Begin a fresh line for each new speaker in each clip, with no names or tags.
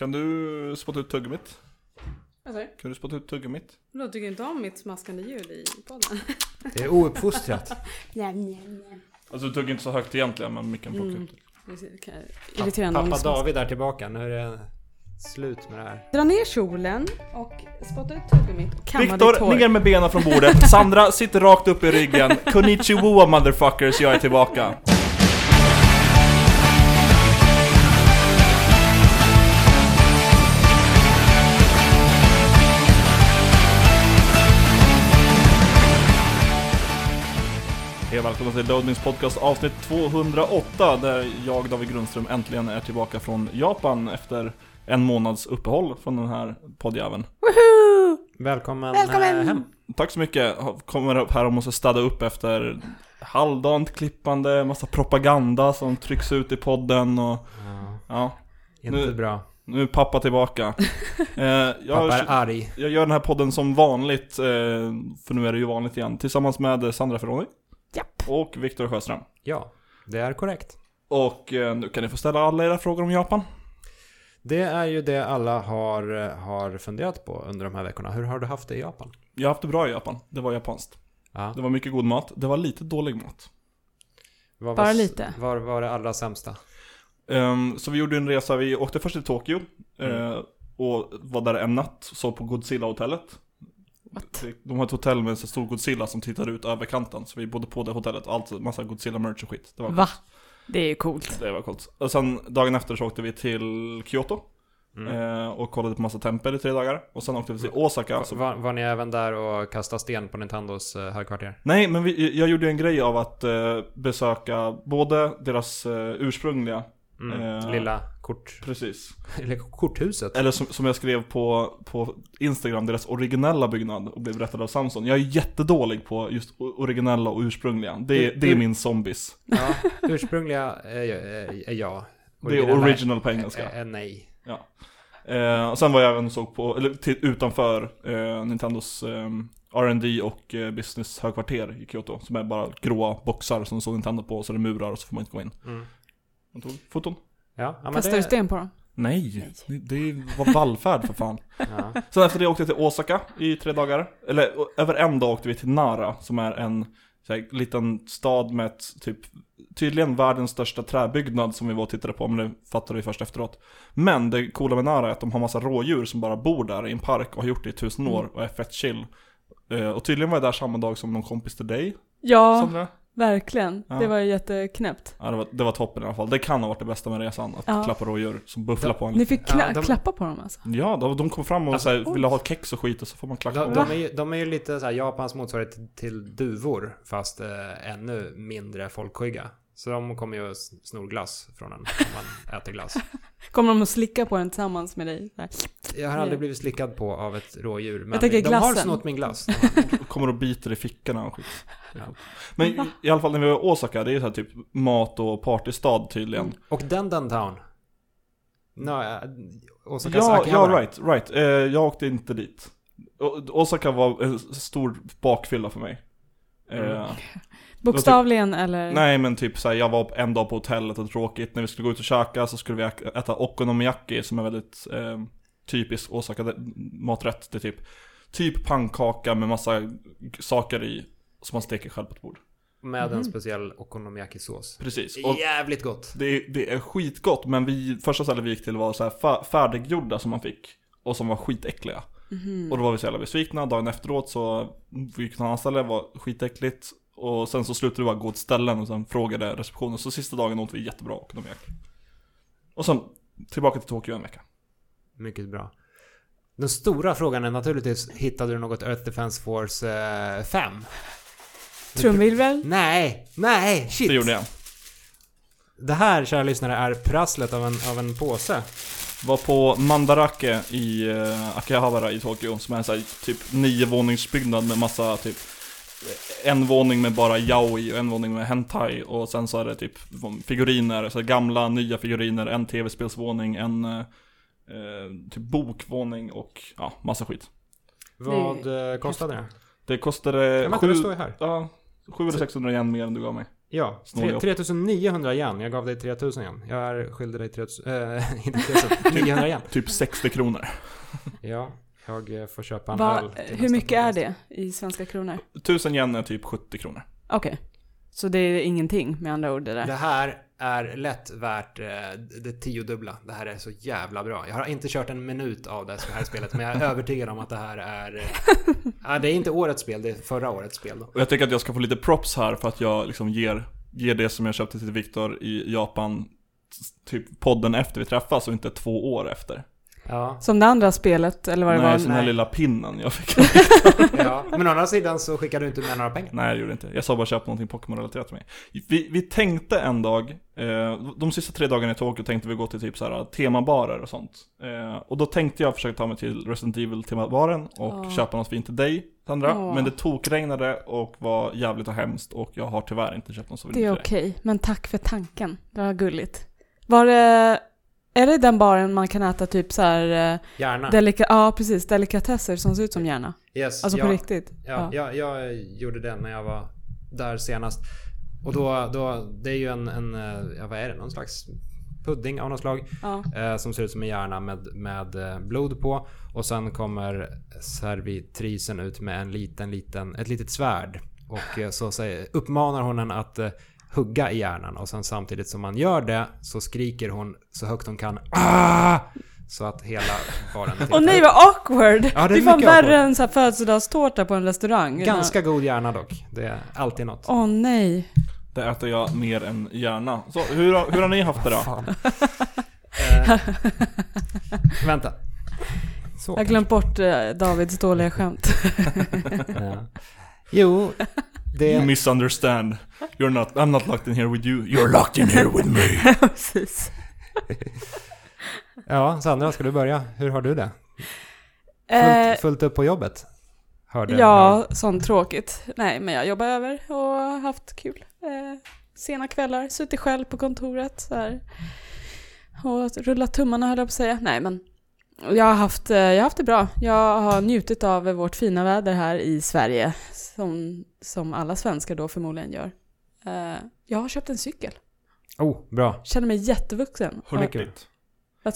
Kan du spotta ut tuggummit?
Du?
Kan du spotta ut tuggummit?
Vadå, tycker inte om mitt smaskande ljud i podden?
Det är ouppfostrat.
Alltså du tuggar inte så högt egentligen men micken plockar
Mm.
det.
Irriterande
Pappa. David är tillbaka. Nu är det slut med det här.
Dra ner kjolen och spotta ut tuggummit och kamma ditt
Viktor,
hår.
ner med benen från bordet. Sandra, sitter rakt upp i ryggen. Konnichiwa motherfuckers, jag är tillbaka. Och välkomna till Loadings podcast avsnitt 208 där jag, David Grundström, äntligen är tillbaka från Japan efter en månads uppehåll från den här poddjäveln.
Woho!
Välkommen,
Välkommen!
eh, hem.
Tack så mycket. Kommer upp här och måste städa upp efter halvdant klippande, massa propaganda som trycks ut i podden och
Ja,
ja,
inte
Nu-
bra.
nu är pappa tillbaka. Eh, jag,
Pappa är arg.
jag gör den här podden som vanligt, eh, för nu är det ju vanligt igen, tillsammans med Sandra Ferroni.
Japp.
Och Viktor Sjöström.
Ja, det är korrekt.
Och eh, nu kan ni få ställa alla era frågor om Japan.
Det är ju det alla har, eh, har funderat på under de här veckorna. Hur har du haft det i Japan?
Jag har haft det bra i Japan, det var japanskt.
Ja,
Det var mycket god mat, det var lite dålig mat.
vad
Bara
var,
lite.
Var var det allra sämsta?
Ehm, så vi gjorde en resa, vi åkte först till Tokyo eh, och var där en natt, sov på Godzilla-hotellet.
What?
De har ett hotell med en så stor Godzilla som tittar ut över kanten, så vi bodde på det hotellet, allt, massa Godzilla-merch och skit. Det var
Va?
coolt.
Det är ju coolt.
Det var coolt. Och sen dagen efter så åkte vi till Kyoto
Mm.
eh, och kollade på massa tempel i tre dagar. Och sen åkte vi till Osaka. Så...
Var, var ni även där och kastade sten på Nintendos eh, högkvarter?
Nej, men vi, jag gjorde en grej av att eh, besöka både deras eh, ursprungliga,
Mm.
Eh.
Lilla kort...
precis,
Eller korthuset?
Eller som, som jag skrev på, på Instagram, deras originella byggnad och blev berättad av Samson. Jag är jättedålig på just originella och ursprungliga. Det, är- det är min zombies.
Ja, ursprungliga är, är, är ja.
Det är original på engelska.
Är, är nej.
Eh, och sen var jag även såg på, eller till, utanför eh, Nintendos eh, R&D och eh, business högkvarter i Kyoto. Som är bara gråa boxar som står Nintendo på så är det murar och så får man inte gå in.
Mm.
Man tog foton?
Ja, ja, men
Kastar
det,
du sten på dem?
Nej, det, det var vallfärd för fan.
Ja.
Sen efter det åkte jag till Osaka i tre dagar. Eller över en dag åkte vi till Nara som är en så här, liten stad med ett, typ Tydligen världens största träbyggnad som vi var och tittade på, men det fattade vi först efteråt. Men det coola med Nara är att de har massa rådjur som bara bor där i en park och har gjort det i tusen år och är fett chill. Eh, och tydligen var jag där samma dag som någon kompis till dig,
Ja,
Sandra.
Verkligen.
Ja.
Det var ju jätteknäppt.
Ja, det var, det var toppen i alla fall. Det kan ha varit det bästa med resan, att
Ja.
klappa rådjur som bufflar på en.
Ni fick kla-
Ja, de-
klappa på dem alltså?
Ja, de, de kom fram och
Alltså,
så här, ville ha kex och skit och så får man klacka
De,
på
de, är ju, de är ju lite så här Japans motsvarighet till, till duvor, fast eh, ännu mindre folkskygga. Så de kommer ju snor glass från en om man äter glass.
Kommer de att slicka på den tillsammans med dig?
Jag har aldrig blivit slickad på av ett rådjur, men de har
glassen.
snott min glass.
kommer och biter i fickorna och skit.
Ja.
Men i, alla fall när vi var i Osaka, det är ju så här typ mat och partystad tydligen.
Och Dendan Town. No, Osakas
Ja, ja, right, right. Eh, jag åkte inte dit. Osaka var en stor bakfylla för mig. Eh,
Mm.
Bokstavligen eller?
Nej men typ såhär, jag var en dag på hotellet och tråkigt. När vi skulle gå ut och käka så skulle vi äta okonomiyaki som är väldigt eh, typisk Osaka maträtt. Det är typ, typ pannkaka med massa saker i som man steker själv på ett bord.
Med en
Mhm.
speciell okonomiyaki-sås.
Precis. Och
Jävligt gott.
Det, är- det är skitgott, men vi, första stället vi gick till var så här färdiggjorda som man fick. Och som var skitäckliga.
Mhm.
Och då var vi så jävla besvikna. Dagen efteråt så vi gick till ett annat ställe, var skitäckligt. Och sen så slutade vi bara gå till ställen och sen frågade receptionen. Så sista dagen åt vi jättebra okonomiyaki. Och sen tillbaka till Tokyo en vecka.
Mycket bra. Den stora frågan är naturligtvis, hittade du något Earth Defense Force eh, 5?
Trumvirvel?
Nej, nej, shit!
Det gjorde jag.
Det här, kära lyssnare, är prasslet av en, av en påse.
Var på Mandarake i uh, Akihabara i Tokyo. Som är en så här, typ niovåningsbyggnad med massa typ en våning med bara yaoi och en våning med hentai och sen så är det typ figuriner, så gamla nya figuriner, en tv-spelsvåning, en eh, eh, typ bokvåning och ja, massa skit.
Vad eh, kostade det?
Det kostade
Ja,
sju,
det står ju här.
ja, 700 eller 600 igen mer än du gav mig.
Ja,
Snål
tre-
jobb.
3900 yen. Jag gav dig 3000 yen. Jag är skyldig dig 3000, äh, inte 3000, 900 yen.
Typ 60 kronor.
Ja, jag eh, får köpa en
Va,
öl.
hur mycket är det i svenska kronor?
1000 yen är typ 70 kronor.
Okej. Så det är ingenting med andra ord det där?
Det här är lätt värt eh, det tiodubbla. Det här är så jävla bra. Jag har inte kört en minut av det här spelet, men jag är övertygad om att det här är... eh, ja, det är inte årets spel, det är förra årets spel. Då.
Och jag tycker att jag ska få lite props här för att jag liksom ger, ger det som jag köpte till Viktor i Japan Typ podden efter vi träffas och inte två år efter.
Ja.
Som det andra spelet, eller vad det
Nej,
var?
så den här
Nej.
lilla pinnen jag fick.
ja. Men å andra sidan så skickade du inte med några pengar.
Nej, det gjorde jag inte. Jag sa bara köp någonting Pokémon-relaterat till mig. Vi, vi tänkte en dag, eh, de sista tre dagarna i Tokyo tänkte vi gå till typ så här temabarer och sånt. Eh, och då tänkte jag försöka ta mig till Resident Evil-temabaren och
Åh.
köpa något fint till dig, Sandra.
Åh.
Men det tokregnade och var jävligt och hemskt och jag har tyvärr inte köpt något så
Det är okej, men tack för tanken. Det var gulligt. Var det... Är det den baren man kan äta typ så här... eh,
Gärna.
Delika, ja, precis. Delikatesser som ser ut som hjärna.
Yes,
Alltså
ja,
på riktigt.
Ja, Jag, jag gjorde det när jag var där senast. Och då, då det är ju en, en, eh, ja vad är det, någon slags pudding av något slag.
Ja.
Eh, som ser ut som en hjärna med, med eh, blod på. Och sen kommer servitrisen ut med en liten, liten, ett litet svärd. Och så säger, uppmanar hon en att hugga i hjärnan. Och sen samtidigt som man gör det så skriker hon så högt hon kan ah! Så att hela baren
Åh nej vad awkward!
Ja, det är
det fan värre än så här födelsedagstårta på en restaurang.
Ganska god hjärna dock. Det är alltid något.
Åh nej.
Det äter jag mer än gärna. Så hur, har- hur har ni haft det då?
Eh, vänta. Så.
Jag har glömt bort eh, Davids dåliga skämt.
Ja. Jo,
You
det...
misunderstand. You're not, I'm not locked in here with you. You're locked in here with me.
Precis.
Ja, Sandra, ska du börja? Hur har du det?
Eh,
Fullt, fullt upp på jobbet? Hörde
ja, sånt tråkigt. Nej, men jag jobbar över och har haft kul. Eh, sena kvällar, suttit själv på kontoret så här. Och rullat tummarna höll jag på att säga. Nej, men jag har, haft, eh, jag har haft det bra. Jag har njutit av vårt fina väder här i Sverige. Som, som alla svenskar då förmodligen gör. Eh, jag har köpt en cykel.
Oh, bra.
Känner mig jättevuxen.
Hurtigt.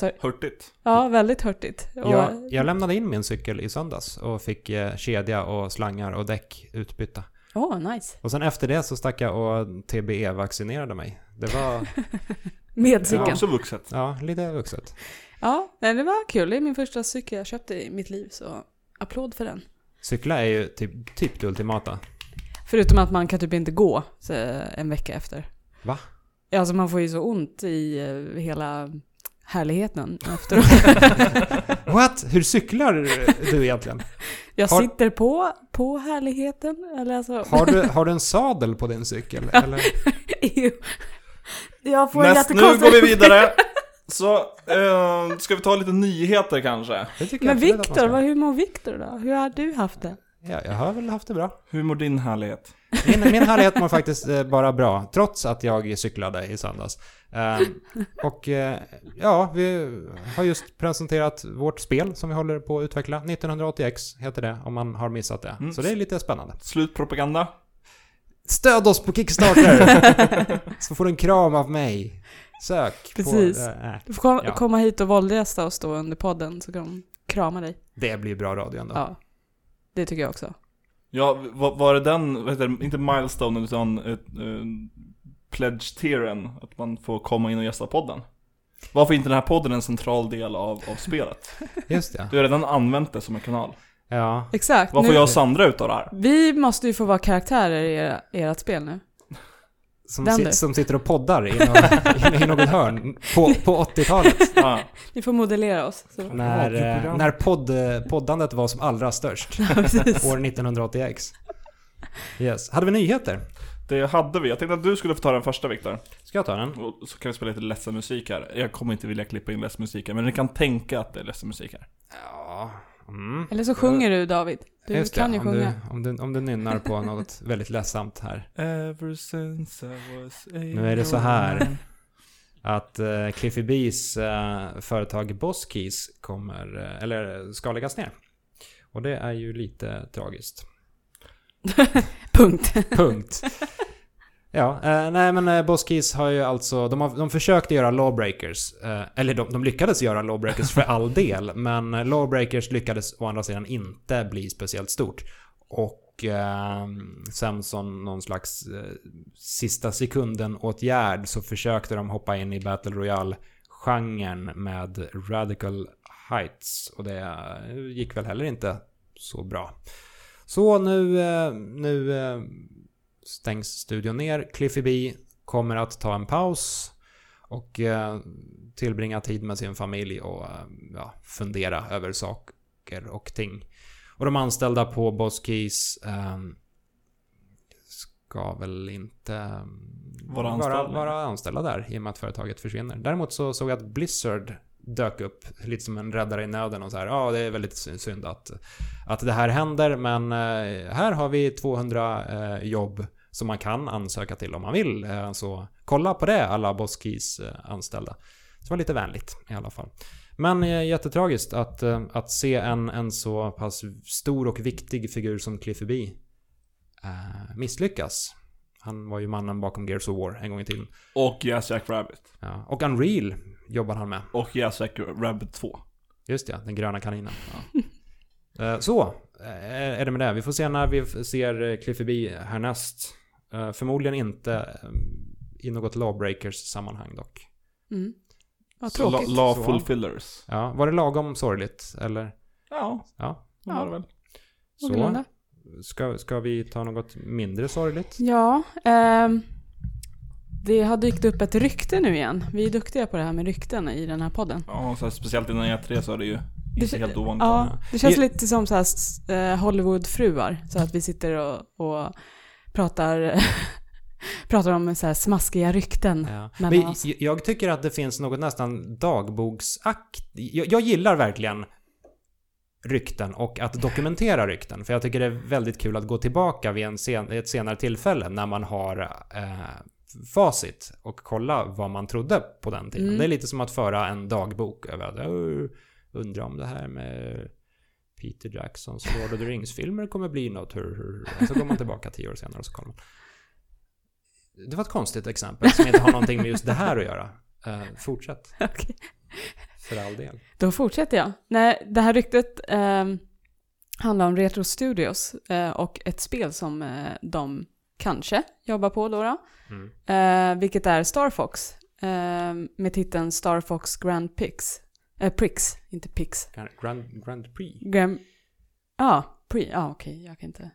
Du?
Hurtigt.
Ja, väldigt hurtigt. Och,
Jag, jag lämnade in min cykel i söndags och fick eh, kedja och slangar och däck utbytta.
Åh, nice.
Och sen efter det så stack jag och TBE-vaccinerade mig. Det var,
Med
Det
cykeln.
var också vuxet.
ja, lite vuxet.
Ja, nej, det var kul. Det är min första cykel jag köpte i mitt liv, så applåd för den.
Cykla är ju typ, typ det ultimata.
Förutom att man kan typ inte gå så, en vecka efter.
Va?
Ja, Alltså man får ju så ont i eh, hela härligheten efteråt.
What? Hur cyklar du egentligen?
Jag
Har-
sitter på, på härligheten, eller alltså...
Har du, har du en sadel på din cykel? Eller?
Jag får
Näst, nu går vi vidare. Så, eh, ska vi ta lite nyheter kanske?
Men Viktor, hur mår Viktor då? Hur har du haft det?
Ja, jag har väl haft det bra.
Hur mår din härlighet?
Min, min härlighet mår faktiskt eh, bara bra, trots att jag cyklade i söndags. Eh, och eh, ja, vi har just presenterat vårt spel som vi håller på att utveckla. 1980X heter det, om man har missat det.
Mm.
Så det är lite spännande.
Slutpropaganda?
Stöd oss på Kickstarter! Så får du en kram av mig. Sök
Precis.
på... äh,
Du får kom,
Ja.
komma hit och våldgästa oss då under podden, så kan de krama dig.
det blir bra radio ändå.
Ja, det tycker jag också.
Ja, var, var det den, vad heter det, inte milestone utan ett, eh, pledge tieren, att man får komma in och gästa podden? Varför är inte den här podden en central del av, av spelet?
Just det.
Du har redan använt det som en kanal.
Ja.
Exakt.
Vad får
nu,
jag och Sandra ut av det här?
Vi måste ju få vara karaktärer i era, ert spel nu.
Som, si- som sitter och poddar i någon, i något hörn på, på 80-talet.
Ja.
Ni får modellera oss. Så.
När, eh, när podd, poddandet var som allra störst.
Precis.
År 1980X. Yes. Hade vi nyheter?
Det hade vi. Jag tänkte att du skulle få ta den första Viktor.
Ska jag ta den?
Och så kan vi spela lite ledsen musik här. Jag kommer inte vilja klippa in ledsen musik här, men ni kan tänka att det är ledsen musik här.
Ja. Mm.
Eller så sjunger du David. Du
Just det,
kan ju
om
sjunga.
Du, om, du, om du nynnar på något väldigt ledsamt här.
Ever since I was
Nu är det så här. Att uh, Cliffy B's eh, företag Boss Keys kommer, eh, eller ska läggas ner. Och det är ju lite tragiskt.
Punkt.
Punkt. Ja, eh, nej men eh, Boss Keys har ju alltså, de, har, de försökte göra Lawbreakers, eh, eller de, de lyckades göra Lawbreakers för all del, men eh, Lawbreakers lyckades å andra sidan inte bli speciellt stort. Och eh, sen som någon slags eh, sista sekunden-åtgärd så försökte de hoppa in i Battle Royale-genren med Radical Heights. Och det eh, gick väl heller inte så bra. Så nu, eh, nu eh, stängs studion ner. Cliffy B kommer att ta en paus och eh, tillbringa tid med sin familj och eh, ja, fundera över saker och ting. Och de anställda på Boss Keys eh, ska väl inte eh,
Vara anställda.
vara anställda där i och med att företaget försvinner. Däremot så såg jag att Blizzard dök upp lite som en räddare i nöden och så här. Ja, det är väldigt sy- synd att, att det här händer, men eh, här har vi 200 eh, jobb som man kan ansöka till om man vill. Eh, så kolla på det alla Boss Keys eh, anställda. Så det var lite vänligt i alla fall. Men eh, jättetragiskt att, att se en, en så pass stor och viktig figur som Cliffy B misslyckas. Han var ju mannen bakom Gears of War en gång i tiden.
Och Yes Jack Rabbit.
Ja. Och Unreal jobbar han med.
Och Yes Jack Rabbit 2.
Just ja, den gröna kaninen. Eh, Så, är det med det. Vi får se när vi ser Cliffy B härnäst. Eh, Förmodligen inte eh, i något Lawbreakers-sammanhang dock.
Mm. Vad
Så
tråkigt.
la
Så.
fulfillers.
Ja, var det lagom sorgligt? Eller?
Ja,
Ja.
det var det väl.
Så, ska, ska vi ta något mindre sorgligt?
Ja, ehm, det har dykt upp ett rykte nu igen. Vi är duktiga på det här med rykten i den här podden.
Ja, så här, speciellt innan E3 så är det ju
Det,
inte helt ovanligt.
ja, det känns lite som så här, eh, Hollywoodfruar. Så att vi sitter och, och pratar, pratar om så här smaskiga rykten.
Ja.
mellan oss.
jag- jag tycker att det finns något nästan dagboksakt. Jag, jag gillar verkligen rykten och att dokumentera rykten. För jag tycker det är väldigt kul att gå tillbaka vid en sen, ett senare tillfälle när man har eh, facit och kolla vad man trodde på den tiden.
Mm.
Det är lite som att föra en dagbok över att "Åh, undra om det här med Peter Jacksons Lord of the Rings-filmer kommer bli något. Hur, hur. Och så går man tillbaka tio år senare och så kollar man. Det var ett konstigt exempel som inte har någonting med just det här att göra. Eh, fortsätt,
Okej.
för all del.
Då fortsätter jag. Nej, det här ryktet ehm, handlar om Retro Studios eh, och ett spel som eh, de kanske jobbar på då. då
Mm.
vilket är Star Fox eh, med titeln Star Fox Grand Prix. Eh, Prix, inte Pix.
Grand, Grand Prix.
Grand... Ja, Prix. Ja, okej. Jag kan inte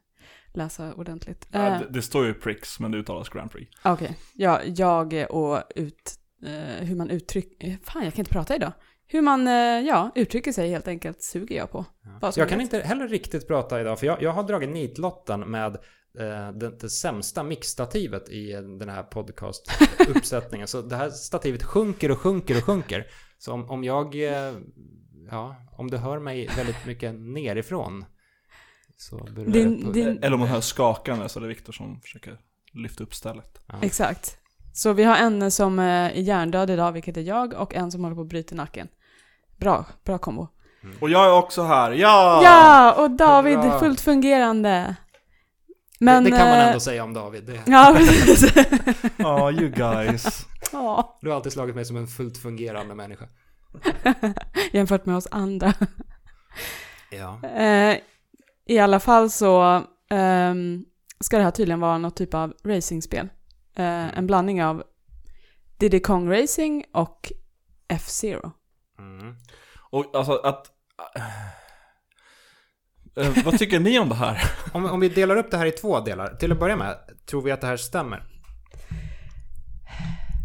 läsa ordentligt.
Ja,
Eh,
det, det står ju Prix, men det uttalas Grand Prix.
Okej. Ja, jag och ut... Eh, hur man uttrycker... Fan, jag kan inte prata idag. Hur man, eh, ja, uttrycker sig helt enkelt suger jag på. Vad som
Jag kan inte heller riktigt prata idag, för jag, jag har dragit nitlotten med eh, det, det sämsta mixstativet i eh, den här podcast-uppsättningen. Så det här stativet sjunker och sjunker och sjunker. Så om, om jag, eh, ja, om du hör mig väldigt mycket nerifrån så beror
Din-
det på...
din-
Eller om man hör skakande så är det Viktor som försöker lyfta upp stället.
Ja.
Exakt. Så vi har en som eh, är hjärndöd idag, vilket är jag, och en som håller på att bryta nacken. Bra, bra kombo.
Och jag är också här, ja!
Ja, och David
Bra.
fullt fungerande. Men...
det, det kan man
eh,
ändå säga om David. Det,
Ja, precis.
Ja, you guys.
Ja,
du har alltid slagit mig som en fullt fungerande människa.
jämfört med oss andra.
Ja.
Eh, I alla fall så ehm, ska det här tydligen vara något typ av racingspel. Eh, en blandning av Diddy Kong Racing och F-Zero.
Mm.
Och alltså att... Eh, vad tycker ni om det här?
Om, om vi delar upp det här i två delar. Till att börja med, tror vi att det här stämmer?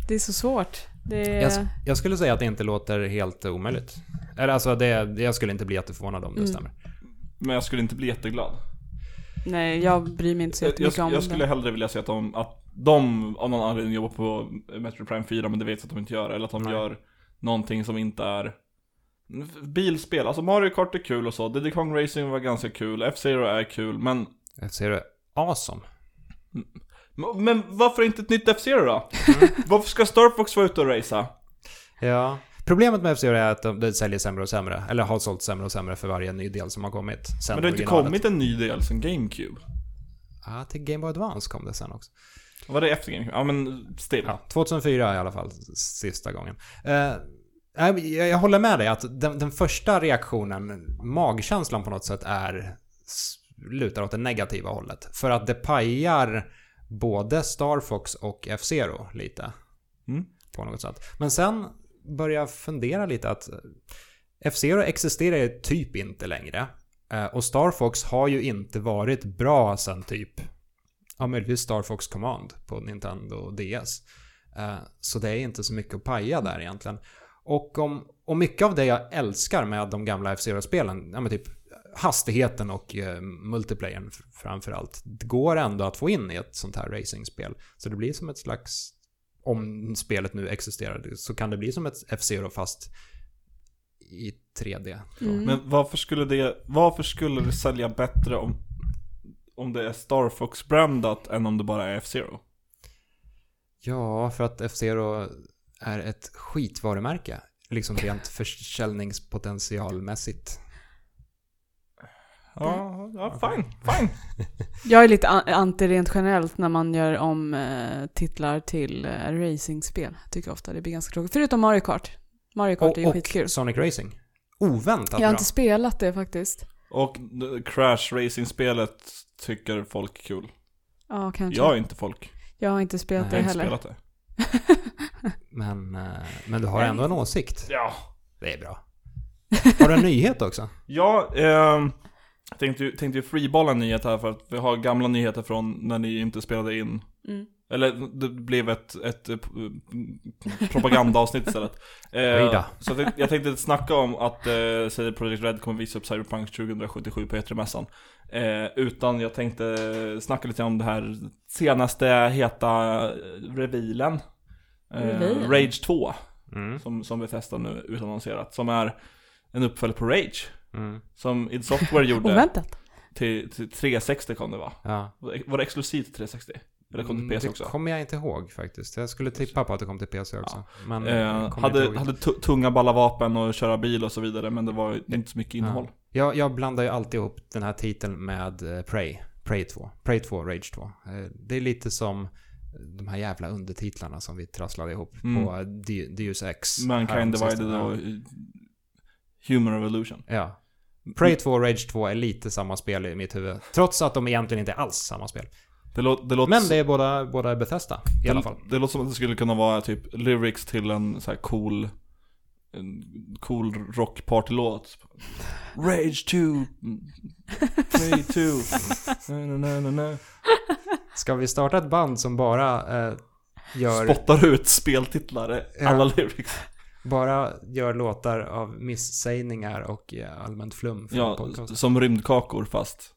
Det är så svårt. Det är...
Jag, jag skulle säga att det inte låter helt omöjligt. Eller alltså, det, jag skulle inte bli jätteförvånad om det
Mm.
stämmer.
Men jag skulle inte bli jätteglad.
Nej, jag bryr mig inte så
Jag, jag,
jättemycket om
jag skulle
det.
hellre vilja se att de, att de av någon anledning jobbar på Metro Prime 4, men det vet jag att de inte gör. Eller att de
Nej.
gör någonting som inte är bilspel. Alltså Mario Kart är kul och så. Diddy Kong Racing var ganska kul. F-Zero är kul, men
ser det awesome.
Men varför inte ett nytt F-Zero då? Varför ska Star Fox vara ute och racea?
Ja. Problemet med F-Zero är att de, det säljer sämre och sämre. Eller har sålt sämre och sämre för varje ny del som har kommit.
Men det har inte kommit en ny del sen GameCube.
Ja, till Game Boy Advance kom det sen också.
Var det efter GameCube? Ja men still.
Ja, 2004 i alla fall, sista gången. Eh, jag, jag håller med dig att den, den första reaktionen, magkänslan på något sätt är lutar åt det negativa hållet. För att det pajar både Star Fox och F-Zero lite.
Mm.
På något sätt. Men sen börjar jag fundera lite att F-Zero existerar ju typ inte längre. Eh, Och Star Fox har ju inte varit bra sen typ, ja möjligtvis Star Fox Command på Nintendo DS. Eh, Så det är inte så mycket att paja där egentligen. Och, om, och mycket av det jag älskar med de gamla F-Zero-spelen, ja men typ hastigheten och eh, multiplayern framförallt, det går ändå att få in i ett sånt här racingspel. Så det blir som ett slags, om spelet nu existerar, så kan det bli som ett F-Zero fast i 3D. då.
Mm.
Men varför skulle det, varför skulle det sälja bättre om, om det är Star Fox-brandat än om det bara är F-Zero?
Ja, för att F-Zero är ett skitvarumärke. Liksom rent försäljningspotentialmässigt.
Ja, ja fine, fine.
Jag är lite an- anti rent generellt när man gör om eh, titlar till eh, racingspel. Tycker ofta det blir ganska tråkigt. Förutom Mario Kart. Mario Kart är ju
Och,
skitkul.
och Sonic Racing. Oväntat
Jag har
bra.
inte spelat det faktiskt.
Och eh, Crash Racing-spelet tycker folk är kul.
Ja, kanske.
Jag är inte folk.
Jag har inte spelat
Jag har
det
inte
heller.
spelat det.
Men, eh, men du har ändå en åsikt.
Ja.
Det är bra. Har du en nyhet också?
Ja, ehm, jag tänkte, ju- tänkte freeballa en nyhet här för att vi har gamla nyheter från när ni inte spelade in.
Mm.
Eller det blev ett, ett eh, p- propagandaavsnitt istället. Eh, så jag- jag tänkte snacka om att eh, CD Projekt Red kommer visa upp Cyberpunk 2077 på E3-mässan. Eh, utan jag tänkte snacka lite om det här senaste heta revealen. Eh? Rage 2,
Mm.
som, som vi testar nu utannonserat. Som är en uppföljare på Rage.
Mm.
Som id Software gjorde
Oväntat.
till, till 360 kom det va?
Ja.
Var det exklusivt till 360? Eller kom till PC
Mm,
också?
Det kommer jag inte ihåg faktiskt. Jag skulle tippa på att det kom till PC också. Men
Eh, hade hade tu- tunga balla vapen och köra bil och så vidare, men det var inte så mycket innehåll.
Jag, jag blandar ju alltid ihop den här titeln med eh, Prey. Prey 2. Prey 2, Rage 2. Eh, Det är lite som de här jävla undertitlarna som vi trasslade ihop
Mm.
på Deus Ex.
Mankind. Divided
Ja.
och eh, Human Revolution.
Ja. Prey 2 och Rage 2 är lite samma spel i mitt huvud. Trots att de egentligen inte är alls samma spel.
Det, lå- det låter
Men det är båda, båda Bethesda i alla fall.
Det, det låter som att det skulle kunna vara typ lyrics till en så här cool en cool rockpartylåt. Rage 2 Prey 2 na, na, na, na, na.
Ska vi starta ett band som bara eh, gör...
Spottar ut speltitlar,
Ja.
alla lyrics.
Bara gör låtar av missägningar och eh, allmänt flum
Ja,
podcast.
som rymdkakor fast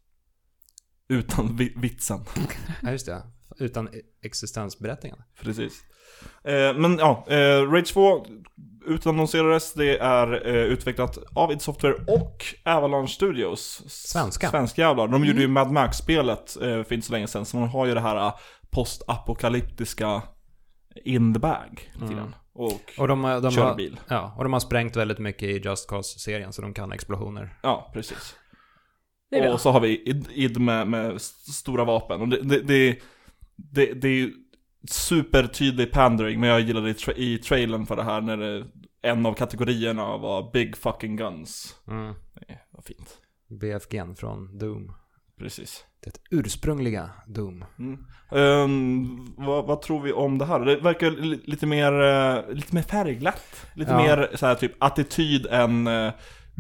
utan vi- vitsen.
Ja, just det. Utan existensberättigande.
Precis. Eh, men ja, eh, Rage 2 utannonserades. Det är eh, utvecklat av id Software och Avalanche Studios.
Svenska.
Svenska jävlar. De gjorde
Mm.
ju Mad Max-spelet eh, för inte så länge sedan. Så man har ju det här eh, postapokalyptiska in the bag. Lite
Mm.
Och,
Och de, har- de
kör
har,
bil.
ja, och de har sprängt väldigt mycket i Just Cause-serien så de kan explosioner.
Ja, precis. Och så har vi id, id med, med stora vapen. Och det, det, det, det, det är ju supertydlig pandering, men jag gillade i, tra i trailern för det här när det, en av kategorierna var Big fucking guns.
Mm.
Det var fint.
BFG'n från Doom.
Precis.
Det ursprungliga Doom.
Mm. Ehm, vad, vad tror vi om det här? Det verkar li- lite mer, eh, lite mer färgglatt. Lite
Ja.
mer så här, typ attityd än eh,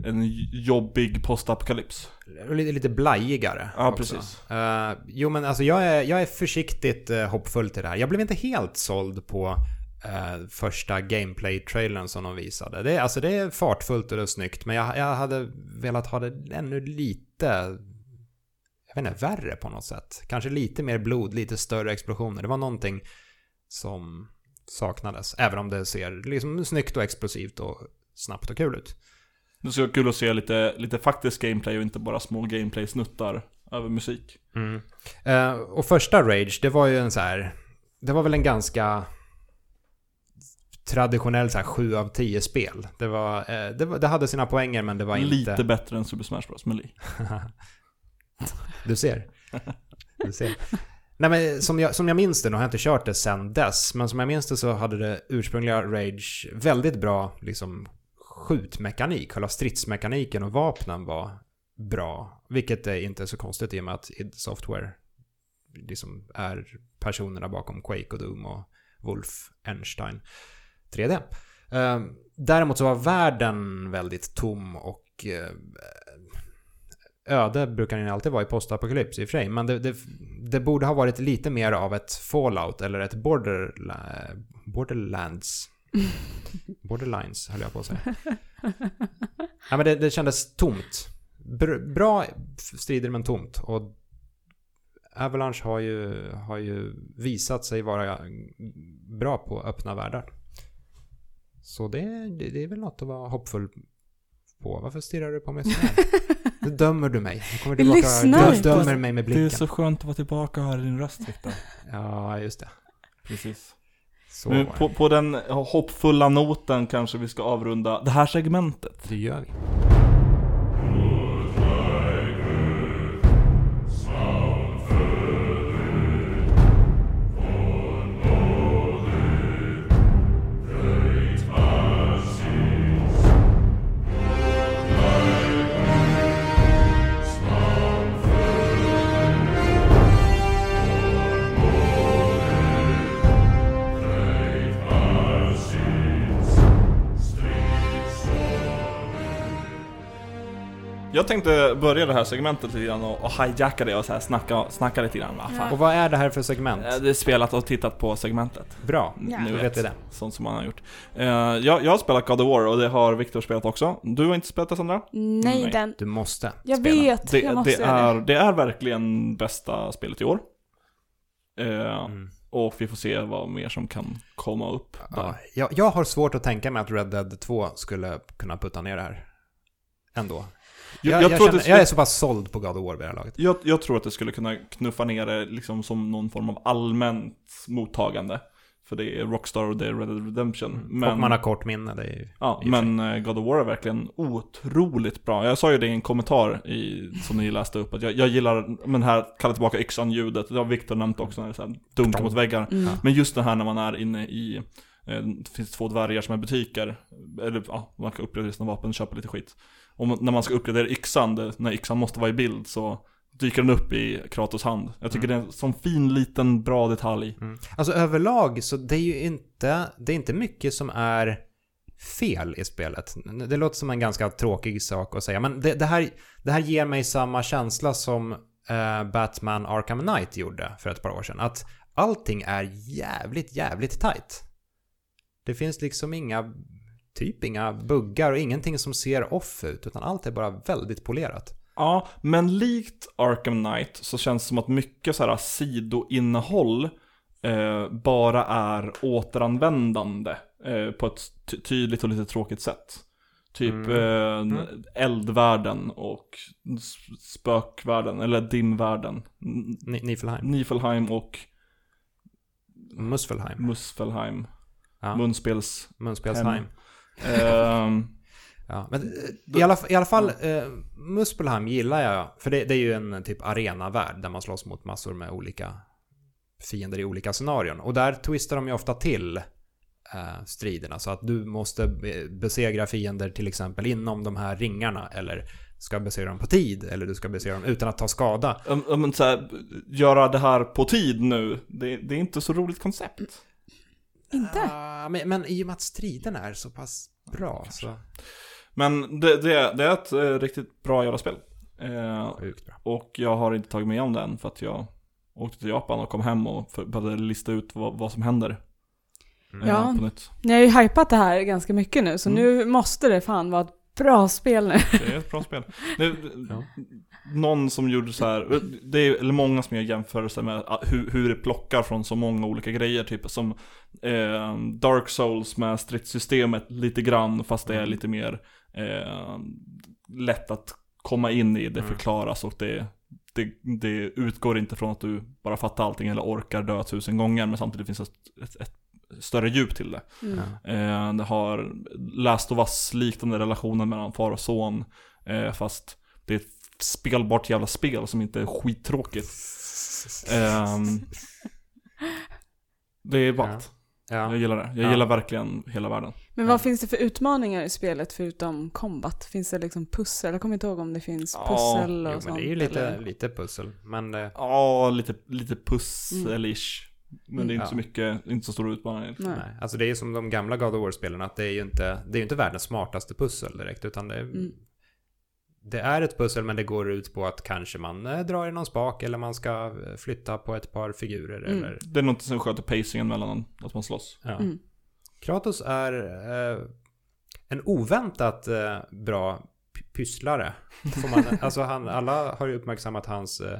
en jobbig postapokalyps.
Lite, lite blajigare.
Ja,
också.
precis.
Eh, jo, men alltså jag är, jag är försiktigt uh, hoppfull till det här. Jag blev inte helt såld på eh, första gameplay-trailern som de visade. Det, är- alltså det är fartfullt och det är snyggt, men jag, jag hade velat ha det ännu lite jag vet inte, värre på något sätt. Kanske lite mer blod, lite större explosioner. Det var någonting som saknades. Även om det ser liksom snyggt och explosivt och snabbt och kul ut.
Det skulle vara kul att se lite, lite faktisk gameplay och inte bara små gameplay-snuttar över musik.
Mm. Eh, och första Rage, det var ju en så här... Det var väl en ganska traditionell så här 7 av 10 spel. Det, var, eh, det, var, det hade sina poänger men det var inte...
Lite bättre än Super Smash Bros. Melee.
du ser. Du ser. Nej men som jag, som jag minns det, nu har jag inte kört det sen dess, men som jag minns det så hade det ursprungliga Rage väldigt bra liksom skjutmekanik. Själva stridsmekaniken och vapnen var bra. Vilket är inte så konstigt i och med att id Software liksom är personerna bakom Quake och Doom och Wolf Einstein 3D. Ehm, däremot så var världen väldigt tom och eh, öde brukar den alltid vara i postapokalyps i och för sig. Men det, det, det borde ha varit lite mer av ett Fallout eller ett borderla, Borderlands. Borderlines höll jag på att säga. ja, men det, det kändes tomt. Br bra strider men tomt. Och Avalanche har ju, har ju visat sig vara bra på öppna världar. Så det, det, det är väl något att vara hoppfull på. Varför stirrar du på mig så här? Nu dömer du mig. Nu kommer du
Jag
tillbaka
lyssnar inte.
dömer mig med
Det är
blicken.
så skönt att vara tillbaka och höra din röst Viktor.
Ja, just det.
Precis.
Så
Nu, på, på den hoppfulla noten kanske vi ska avrunda det här segmentet.
Det gör vi.
Jag tänkte börja det här segmentet lite grann och, och hijacka det och så här snacka, snacka lite grann. Fan.
Och vad är det här för segment?
Eh, Det är spelat och tittat på segmentet.
Bra.
Ja.
Ni
Då vet vi det.
Sånt som man har gjort. Eh, jag, jag har spelat God of War och det har Viktor spelat också. Du har inte spelat det Sandra?
Nej,
Nej.
den.
Du måste
Jag
spela.
vet,
Det,
jag måste
det, är,
det.
det är verkligen bästa spelet i år. Eh,
Mm.
Och vi får se vad mer som kan komma upp.
Ja, jag, jag har svårt att tänka mig att Red Dead 2 skulle kunna putta ner det här. Ändå.
Jag,
Jag,
jag,
jag,
tror att
känner,
det
jag är
skulle,
så pass såld på God of War vid det här laget.
jag, jag tror att det skulle kunna knuffa ner det liksom som någon form av allmänt mottagande. För det är Rockstar och det är Red Dead Redemption. Men,
Och man har kort minne. Det är ju,
ja, men eh, God of War är verkligen otroligt bra. Jag sa ju det i en kommentar i, som ni läste upp, att jag, jag gillar men här kalla tillbaka yxan-ljudet. Det har Viktor nämnt också när det är så här dunkar mot väggar.
Mm.
Men just det här när man är inne i, eh, det finns två dvärgar som är butiker, eller ja, man kan uppgradera sina vapen och köpa lite skit. Och när man ska uppgradera yxan, det, när yxan måste vara i bild så dyker den upp i Kratos hand. Jag tycker det är en sån fin liten bra detalj.
Mm. Alltså överlag så det är ju inte, det är inte mycket som är fel i spelet. Det låter som en ganska tråkig sak att säga, men det, det, här, det här ger mig samma känsla som eh, Batman Arkham Knight gjorde för ett par år sedan. Att allting är jävligt, jävligt tight. Det finns liksom inga, typ inga buggar och ingenting som ser off ut, utan allt är bara väldigt polerat.
Ja, men likt Arkham Knight så känns det som att mycket så här sidoinnehåll eh, bara är återanvändande eh, på ett ty- tydligt och lite tråkigt sätt. Typ
Mm.
eh, eldvärlden och spökvärlden, eller dimvärlden. N-
Ni- Niflheim.
Nifelheim och
Muspelheim.
Muspelheim.
Ja.
Munspels...
Munspelsheim.
Ehm,
Ja, men eh, i alla, i alla fall, eh, Muspelheim gillar jag. För det, det är ju en typ arenavärld där man slåss mot massor med olika fiender i olika scenarion. Och där twistar de ju ofta till eh, striderna. Så att du måste be- besegra fiender till exempel inom de här ringarna. Eller ska besegra dem på tid. Eller du ska besegra dem utan att ta skada.
ja, men så här, göra det här på tid nu, det, det är inte så roligt koncept.
Inte?
Ah, men, men i och med att striderna är så pass bra så...
Men det, det, det är ett eh, riktigt bra jävla spel. Eh,
Sjukt bra.
och jag har inte tagit mig om det än för att jag åkte till Japan och kom hem och för- började lista ut vad, vad som händer.
Mm.
eh,
Ja.
På nytt.
Ni har ju hypat det här ganska mycket nu, så
Mm.
nu måste det fan vara ett bra spel nu.
Det är ett bra spel. Det,
Ja.
Någon som gjorde så här, det är eller många som gör jämförelser med ah, hur, hur det plockar från så många olika grejer. Typ som eh, Dark Souls med stridssystemet lite grann, fast det är lite mer eh, lätt att komma in i. Det
Mm.
förklaras och det, det, det utgår inte från att du bara fattar allting eller orkar dö tusen gånger. Men samtidigt finns det ett, ett, ett större djup till det.
Mm.
Eh, det har Last of Us liknande relationer mellan far och son. Eh, fast det är ett spelbart jävla spel som inte är skittråkigt. Ehm, det är ballt. Jag
Ja.
gillar det. Jag
Ja.
gillar verkligen hela världen.
Men
Ja.
vad finns det för utmaningar i spelet förutom combat? Finns det liksom pussel? Jag kommer inte ihåg om det finns
Ja,
pussel och
Jo, men
sånt.
det är ju lite,
eller?
lite pussel. Men eh,
Ja, lite, lite pusselish. Men det är inte
Ja.
så mycket, inte så stora utmaningar.
Nej.
nej. Alltså det är ju som de gamla God of War-spelen, att det är ju inte, det är inte världens smartaste pussel direkt, utan det är,
Mm.
Det är ett pussel men det går ut på att kanske man eh, drar i någon spak eller man ska eh, flytta på ett par figurer
Mm.
eller...
Det är något som sköter pacingen mellan att man slåss.
Ja.
Mm.
Kratos är eh, en oväntat eh, bra pysslare. Får man, alltså han, alla har ju uppmärksammat hans eh, eh,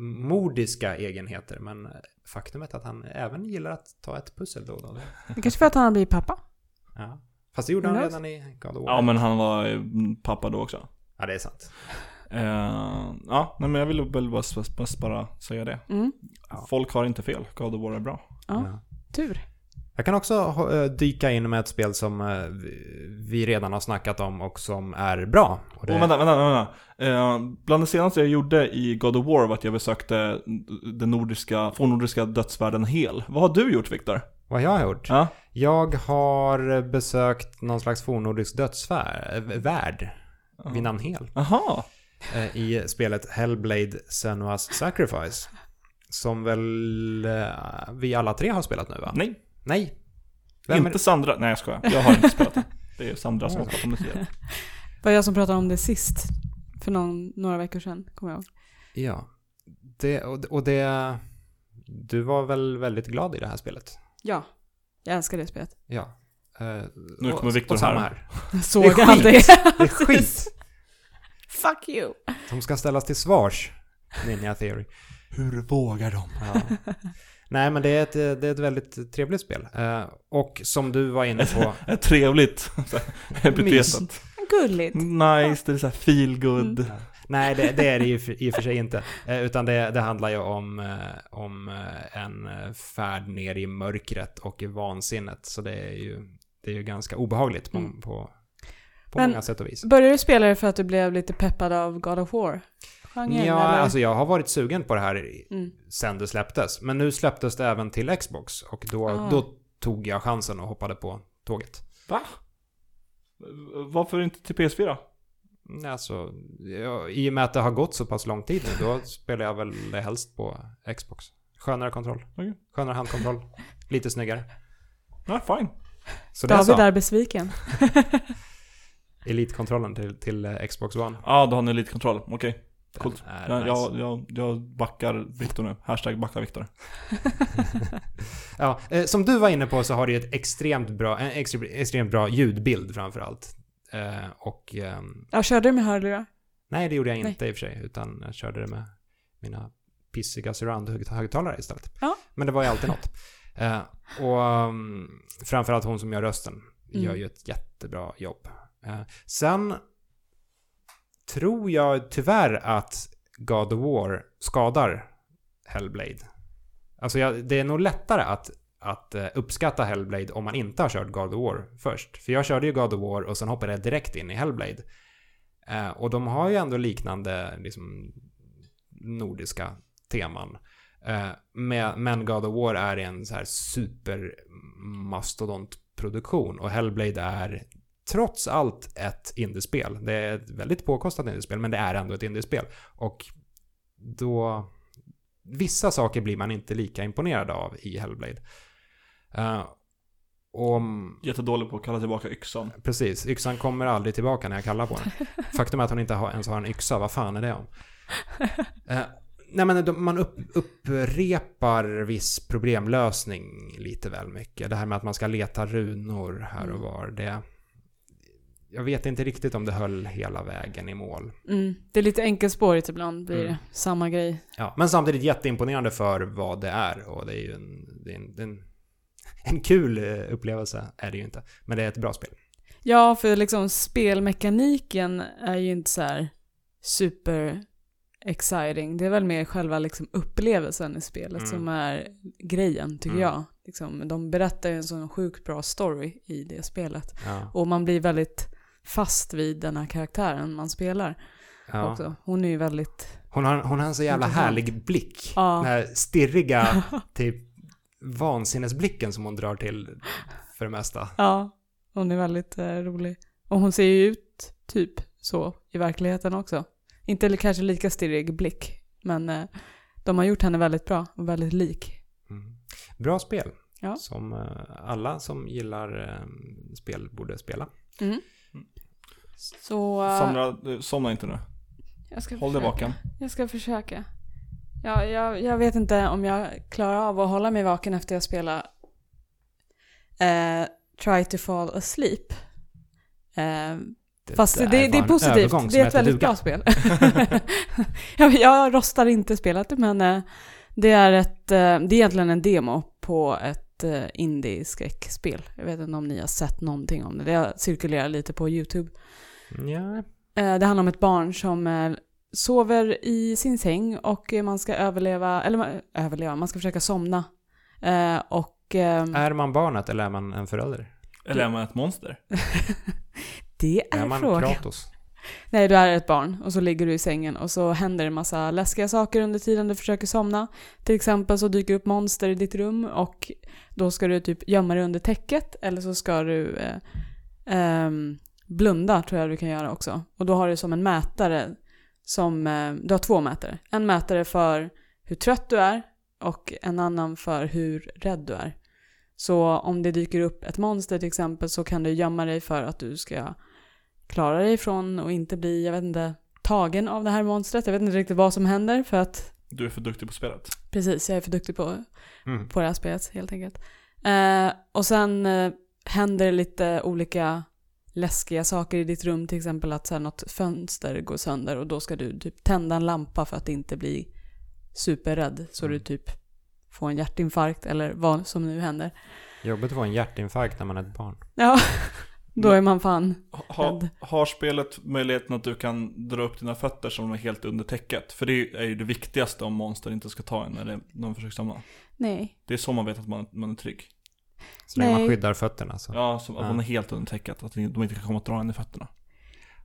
mordiska egenheter, men faktumet att han även gillar att ta ett pussel då och då.
Det kanske för att han har blivit pappa?
Ja. Fast det gjorde han redan i God of War.
Ja, men han var eh, pappa då också.
Ja, det är sant.
Eh, ja, nej, men jag ville väl bara, bara, bara säga det.
Mm.
Ja.
Folk har inte fel. God of War är bra.
Ja, tur.
Jag kan också eh, dyka in med ett spel som vi- redan har snackat om och som är bra. Och det,
Och vänta, vänta, vänta. Eh, bland det senaste jag gjorde i God of War var att jag besökte den nordiska, fornnordiska dödsvärlden Hel. Vad har du gjort Viktor?
Vad jag har gjort?
Ja?
Jag har besökt någon slags fornnordisk dödsvärld vid namn Hel.
Jaha.
eh, i spelet Hellblade Senua's Sacrifice. Som väl eh, vi alla tre har spelat nu va?
Nej,
Nej. Vem
inte
är...
Sandra. Nej jag skojar. Jag har inte spelat det. Det är Sandra som har pratat om det tidigare.
var jag som pratade om det sist. För någon, några veckor sedan, kommer jag ihåg.
Ja. Det, och, och det... Du var väl väldigt glad i det här spelet?
Ja, jag älskar det spelet.
Ja. Eh,
Nu
och-
kommer Viktor här.
Jag såg
Det är
han det.
skit. Det är skit.
Fuck you.
De ska ställas till svars. Ninja Theory.
Hur vågar de?
Ja. Nej men det är, ett, det är ett väldigt trevligt spel. Eh, och som du var inne på.
Ett trevligt epitetet.
Gulligt.
Nice, det är såhär feel good.
Mm.
Nej, det, det är det i och för- i och för sig inte. Eh, Utan det, det handlar ju om, eh, om eh, en färd ner i mörkret och i vansinnet. Så det är ju, det är ju ganska obehagligt på,
Mm.
på, på
Men-
många sätt och vis.
Började du spela det för att du blev lite peppad av God of War? Genren,
Ja,
eller?
alltså jag har varit sugen på det här
Mm.
sen det släpptes. Men nu släpptes det även till Xbox och då,
Ah.
då tog jag chansen och hoppade på tåget.
Va? Varför inte till PS4?
Alltså, ja, i och med att det har gått så pass lång tid nu, då spelar jag väl det helst på Xbox. Skönare kontroll.
Okej.
Skönare handkontroll. Lite snyggare.
Nej, fine.
Så det är
David
så.
är besviken.
Elitkontrollen till, till eh, Xbox One.
Ja, då har ni elitkontroll. Okej.
Den
Coolt.
är
Ja,
nice.
jag, jag, jag backar Viktor nu. Hashtag backa Viktor.
Ja, eh, som du var inne på så har det ju ett extremt bra, en extre- extremt bra ljudbild framför allt. Eh, och ehm,
Ja, körde du med hörlurar?
nej, det gjorde jag
Nej.
inte i och för sig, utan jag körde det med mina pissiga surround-högtalare istället.
Ja.
Men det var ju alltid något. Eh, och um, framförallt hon som gör rösten gör
Mm.
ju ett jättebra jobb. Eh, sen tror jag tyvärr att God of War skadar Hellblade. Alltså jag, det är nog lättare att, att eh, uppskatta Hellblade om man inte har kört God of War först. För jag körde ju God of War och sen hoppade jag direkt in i Hellblade. Eh, och de har ju ändå liknande liksom, nordiska teman. Eh, men God of War är en så här supermastodontproduktion och Hellblade är trots allt ett indiespel. Det är ett väldigt påkostat indiespel, men det är ändå ett indiespel. Och då... Vissa saker blir man inte lika imponerad av i Hellblade. Uh, och
Jättedålig på att kalla tillbaka yxan.
precis, yxan kommer aldrig tillbaka när jag kallar på den. Faktum är att hon inte har, ens har en yxa, vad fan är det om? Eh, nej men de, man upp, upprepar viss problemlösning lite väl mycket. Det här med att man ska leta runor här och
Mm.
var. Det, jag vet inte riktigt om det höll hela vägen i mål.
Mm. Det är lite enkelspårigt ibland, blir
Mm.
det. Samma grej.
Ja, men samtidigt jätteimponerande för vad det är. Och det är ju en, det är en, det är en, en kul eh, upplevelse, är det ju inte. Men det är ett bra spel.
Ja, för liksom spelmekaniken är ju inte så här super exciting. Det är väl mer själva liksom upplevelsen i spelet
Mm.
som är grejen, tycker
Mm.
jag. Liksom, de berättar ju en sån sjukt bra story i det spelet.
Ja.
Och man blir väldigt fast vid den här karaktären man spelar.
Ja.
också. Hon är ju väldigt...
Hon, har, hon har en så jävla härlig blick.
Ja.
Den här stirriga, typ vansinnesblicken som hon drar till för det mesta.
Ja, hon är väldigt eh, rolig. Och hon ser ju ut typ så i verkligheten också. Inte kanske lika stirrig blick, men eh, de har gjort henne väldigt bra och väldigt lik.
Mm. Bra spel.
Ja.
Som eh, alla som gillar eh, spel borde spela.
Mm. Så...
Somna, eh, somna inte nu.
jag ska
Håll dig
försöka.
vaken.
Jag ska försöka. Ja, jag, jag vet inte om jag klarar av att hålla mig vaken efter jag spelar eh, Try to fall asleep. Eh, Fast det,
där
det,
var
är positivt. Det är ett väldigt
duga.
bra spel. jag, jag rostar inte spelet, men eh, det är ett, eh, det är egentligen en demo på ett eh, indie-skräckspel. Jag vet inte om ni har sett någonting om det. Det cirkulerar lite på YouTube.
Ja,
Det handlar om ett barn som sover i sin säng och eh, man ska överleva, eller överleva, man ska försöka somna. Eh, Och ehm,
är man barnet eller är man en förälder?
Eller är man ett monster?
det
Är
är
man
frågan.
Kratos?
Nej, du är ett barn och så ligger du i sängen och så händer en massa läskiga saker under tiden du försöker somna. Till exempel så dyker upp monster i ditt rum och då ska du typ gömma dig under täcket eller så ska du eh, ehm, blunda tror jag du kan göra också. Och då har du som en mätare som, eh, du har två mätare. En mätare för hur trött du är och en annan för hur rädd du är. Så om det dyker upp ett monster till exempel så kan du gömma dig för att du ska klara dig ifrån och inte bli, jag vet inte, tagen av det här monstret. Jag vet inte riktigt vad som händer för att,
Du är för duktig på spelet.
precis, jag är för duktig på,
Mm.
på det här spelet helt enkelt. Eh, och sen eh, händer lite olika läskiga saker i ditt rum, till exempel att så här, något fönster går sönder och då ska du typ tända en lampa för att inte bli superrädd så du typ får en hjärtinfarkt eller vad som nu händer.
Jobbigt att få en hjärtinfarkt när man är ett barn.
Ja, då är man fan
Ha,
rädd.
har spelet möjligheten att du kan dra upp dina fötter som är helt under täcket? För det är ju det viktigaste om monster inte ska ta en när de försöker somna.
Nej.
Det är så man vet att man, man är trygg.
Så länge man skyddar fötterna så.
Ja, som att
Ja.
man är helt under täcket. Att de inte kan komma och dra en i fötterna.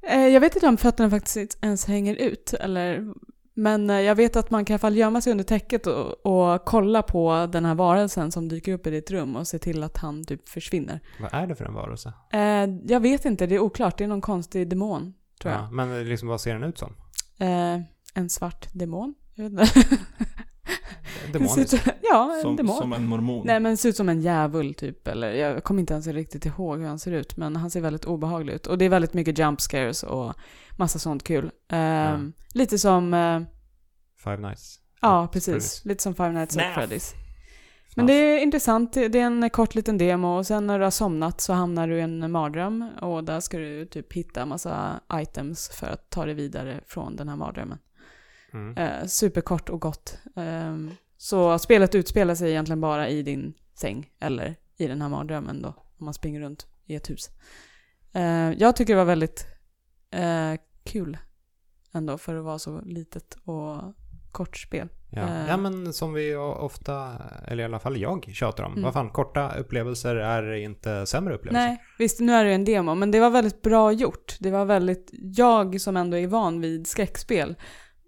Eh, Jag vet inte om fötterna faktiskt ens hänger ut, eller, men eh, jag vet att man kan i alla fall gömma sig under täcket och, och kolla på den här varelsen som dyker upp i ditt rum och se till att han typ försvinner.
Vad är det för en varelse?
Eh, jag vet inte, det är oklart. Det är någon konstig demon, tror jag.
Ja, men liksom vad ser den ut som?
En svart demon? Jag vet inte.
Demonisk?
Ut- ja, en
Som,
demon.
som en mormon.
Nej men ser ut som en djävul typ, eller jag kommer inte ens riktigt ihåg hur han ser ut, men han ser väldigt obehaglig ut. Och det är väldigt mycket jump scares och massa sånt kul. Ehm, Lite som, eh,
Five Nights?
ja precis,
Freddy's.
lite som Five Nights at. Freddy's. Men det är intressant, det är en kort liten demo och sen när du har somnat så hamnar du i en mardröm och där ska du typ hitta massa items för att ta dig vidare från den här mardrömmen.
Mm.
Eh, superkort och gott. Ehm, så spelet utspelar sig egentligen bara i din säng eller i den här mardrömmen då, om man springer runt i ett hus. Eh, jag tycker det var väldigt eh, kul ändå för att vara så litet och kort spel.
Ja.
Eh.
ja, men som vi ofta, eller i alla fall jag, tjatar om.
Mm.
Vad fan, korta upplevelser är inte sämre upplevelser.
Nej, visst nu är det ju en demo, men det var väldigt bra gjort. Det var väldigt, jag som ändå är van vid skräckspel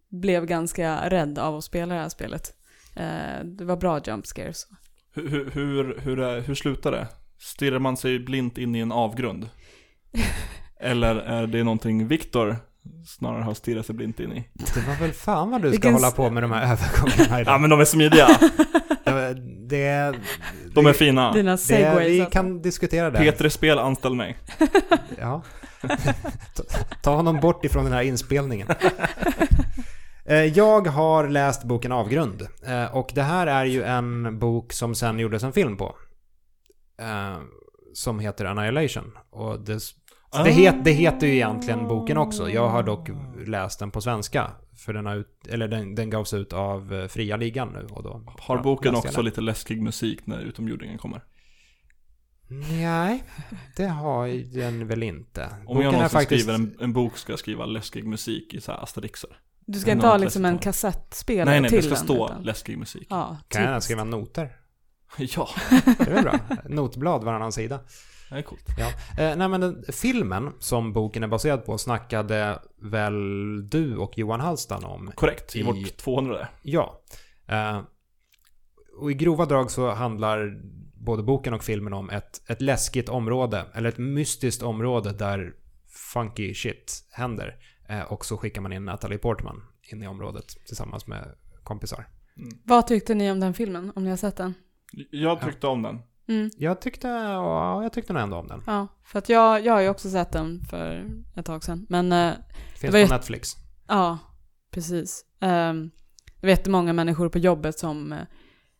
blev ganska rädd av att spela det här spelet. Eh, det var bra jump scares.
Hur, hur, hur, hur, hur slutar det? Stirrar man sig blint in i en avgrund? Eller är det någonting Viktor snarare har stirrat sig blint in i?
Det var väl fan vad du ska
Vilken
hålla på med de här övergångarna idag.
Ja men de är smidiga.
det, det,
De är fina.
Dina
det,
segways.
vi
alltså.
kan diskutera det.
P3 Spel anställ mig.
Ja. ta, ta honom bort ifrån den här inspelningen. Eh, Jag har läst boken Avgrund. eh, Och det här är ju en bok som sen gjordes en film på. eh, Som heter Annihilation. Och det,
Ah.
det, het, det heter ju egentligen boken också. Jag har dock läst den på svenska. För den, har ut, eller den, den gavs ut av Fria Ligan nu. Och då
Har boken också
den.
lite läskig musik när utomjordingen kommer?
Nej, det har den väl inte.
Om
Boken
jag någonsin
faktiskt-
skriver en, en bok ska jag skriva läskig musik i så här asterixer.
Du ska inte ha liksom en kassettspelare
Nej nej, det
till
ska
den,
stå
utan-
läskig musik.
Ja,
Kan jag
typiskt.
skriva noter?
Ja.
Det är väl bra? Notblad varannan sida.
Det är coolt.
Ja. Eh, nej men den, filmen som boken är baserad på snackade väl du och Johan Hallstan om?
Korrekt, i
I-
vårt 200
Ja. Eh, och i grova drag så handlar både boken och filmen om ett, ett läskigt område, eller ett mystiskt område där funky shit händer. Eh, och så skickar man in Natalie Portman in i området tillsammans med kompisar.
Vad tyckte ni om den filmen? Om ni har sett den?
Jag tyckte om den.
Mm.
Jag tyckte, ja, jag tyckte nog ändå om den.
Ja, för att jag, jag har ju också sett den för ett tag sedan. Men eh,
Finns
var ju-
på Netflix.
ja, precis. Um, jag vet många människor på jobbet som eh,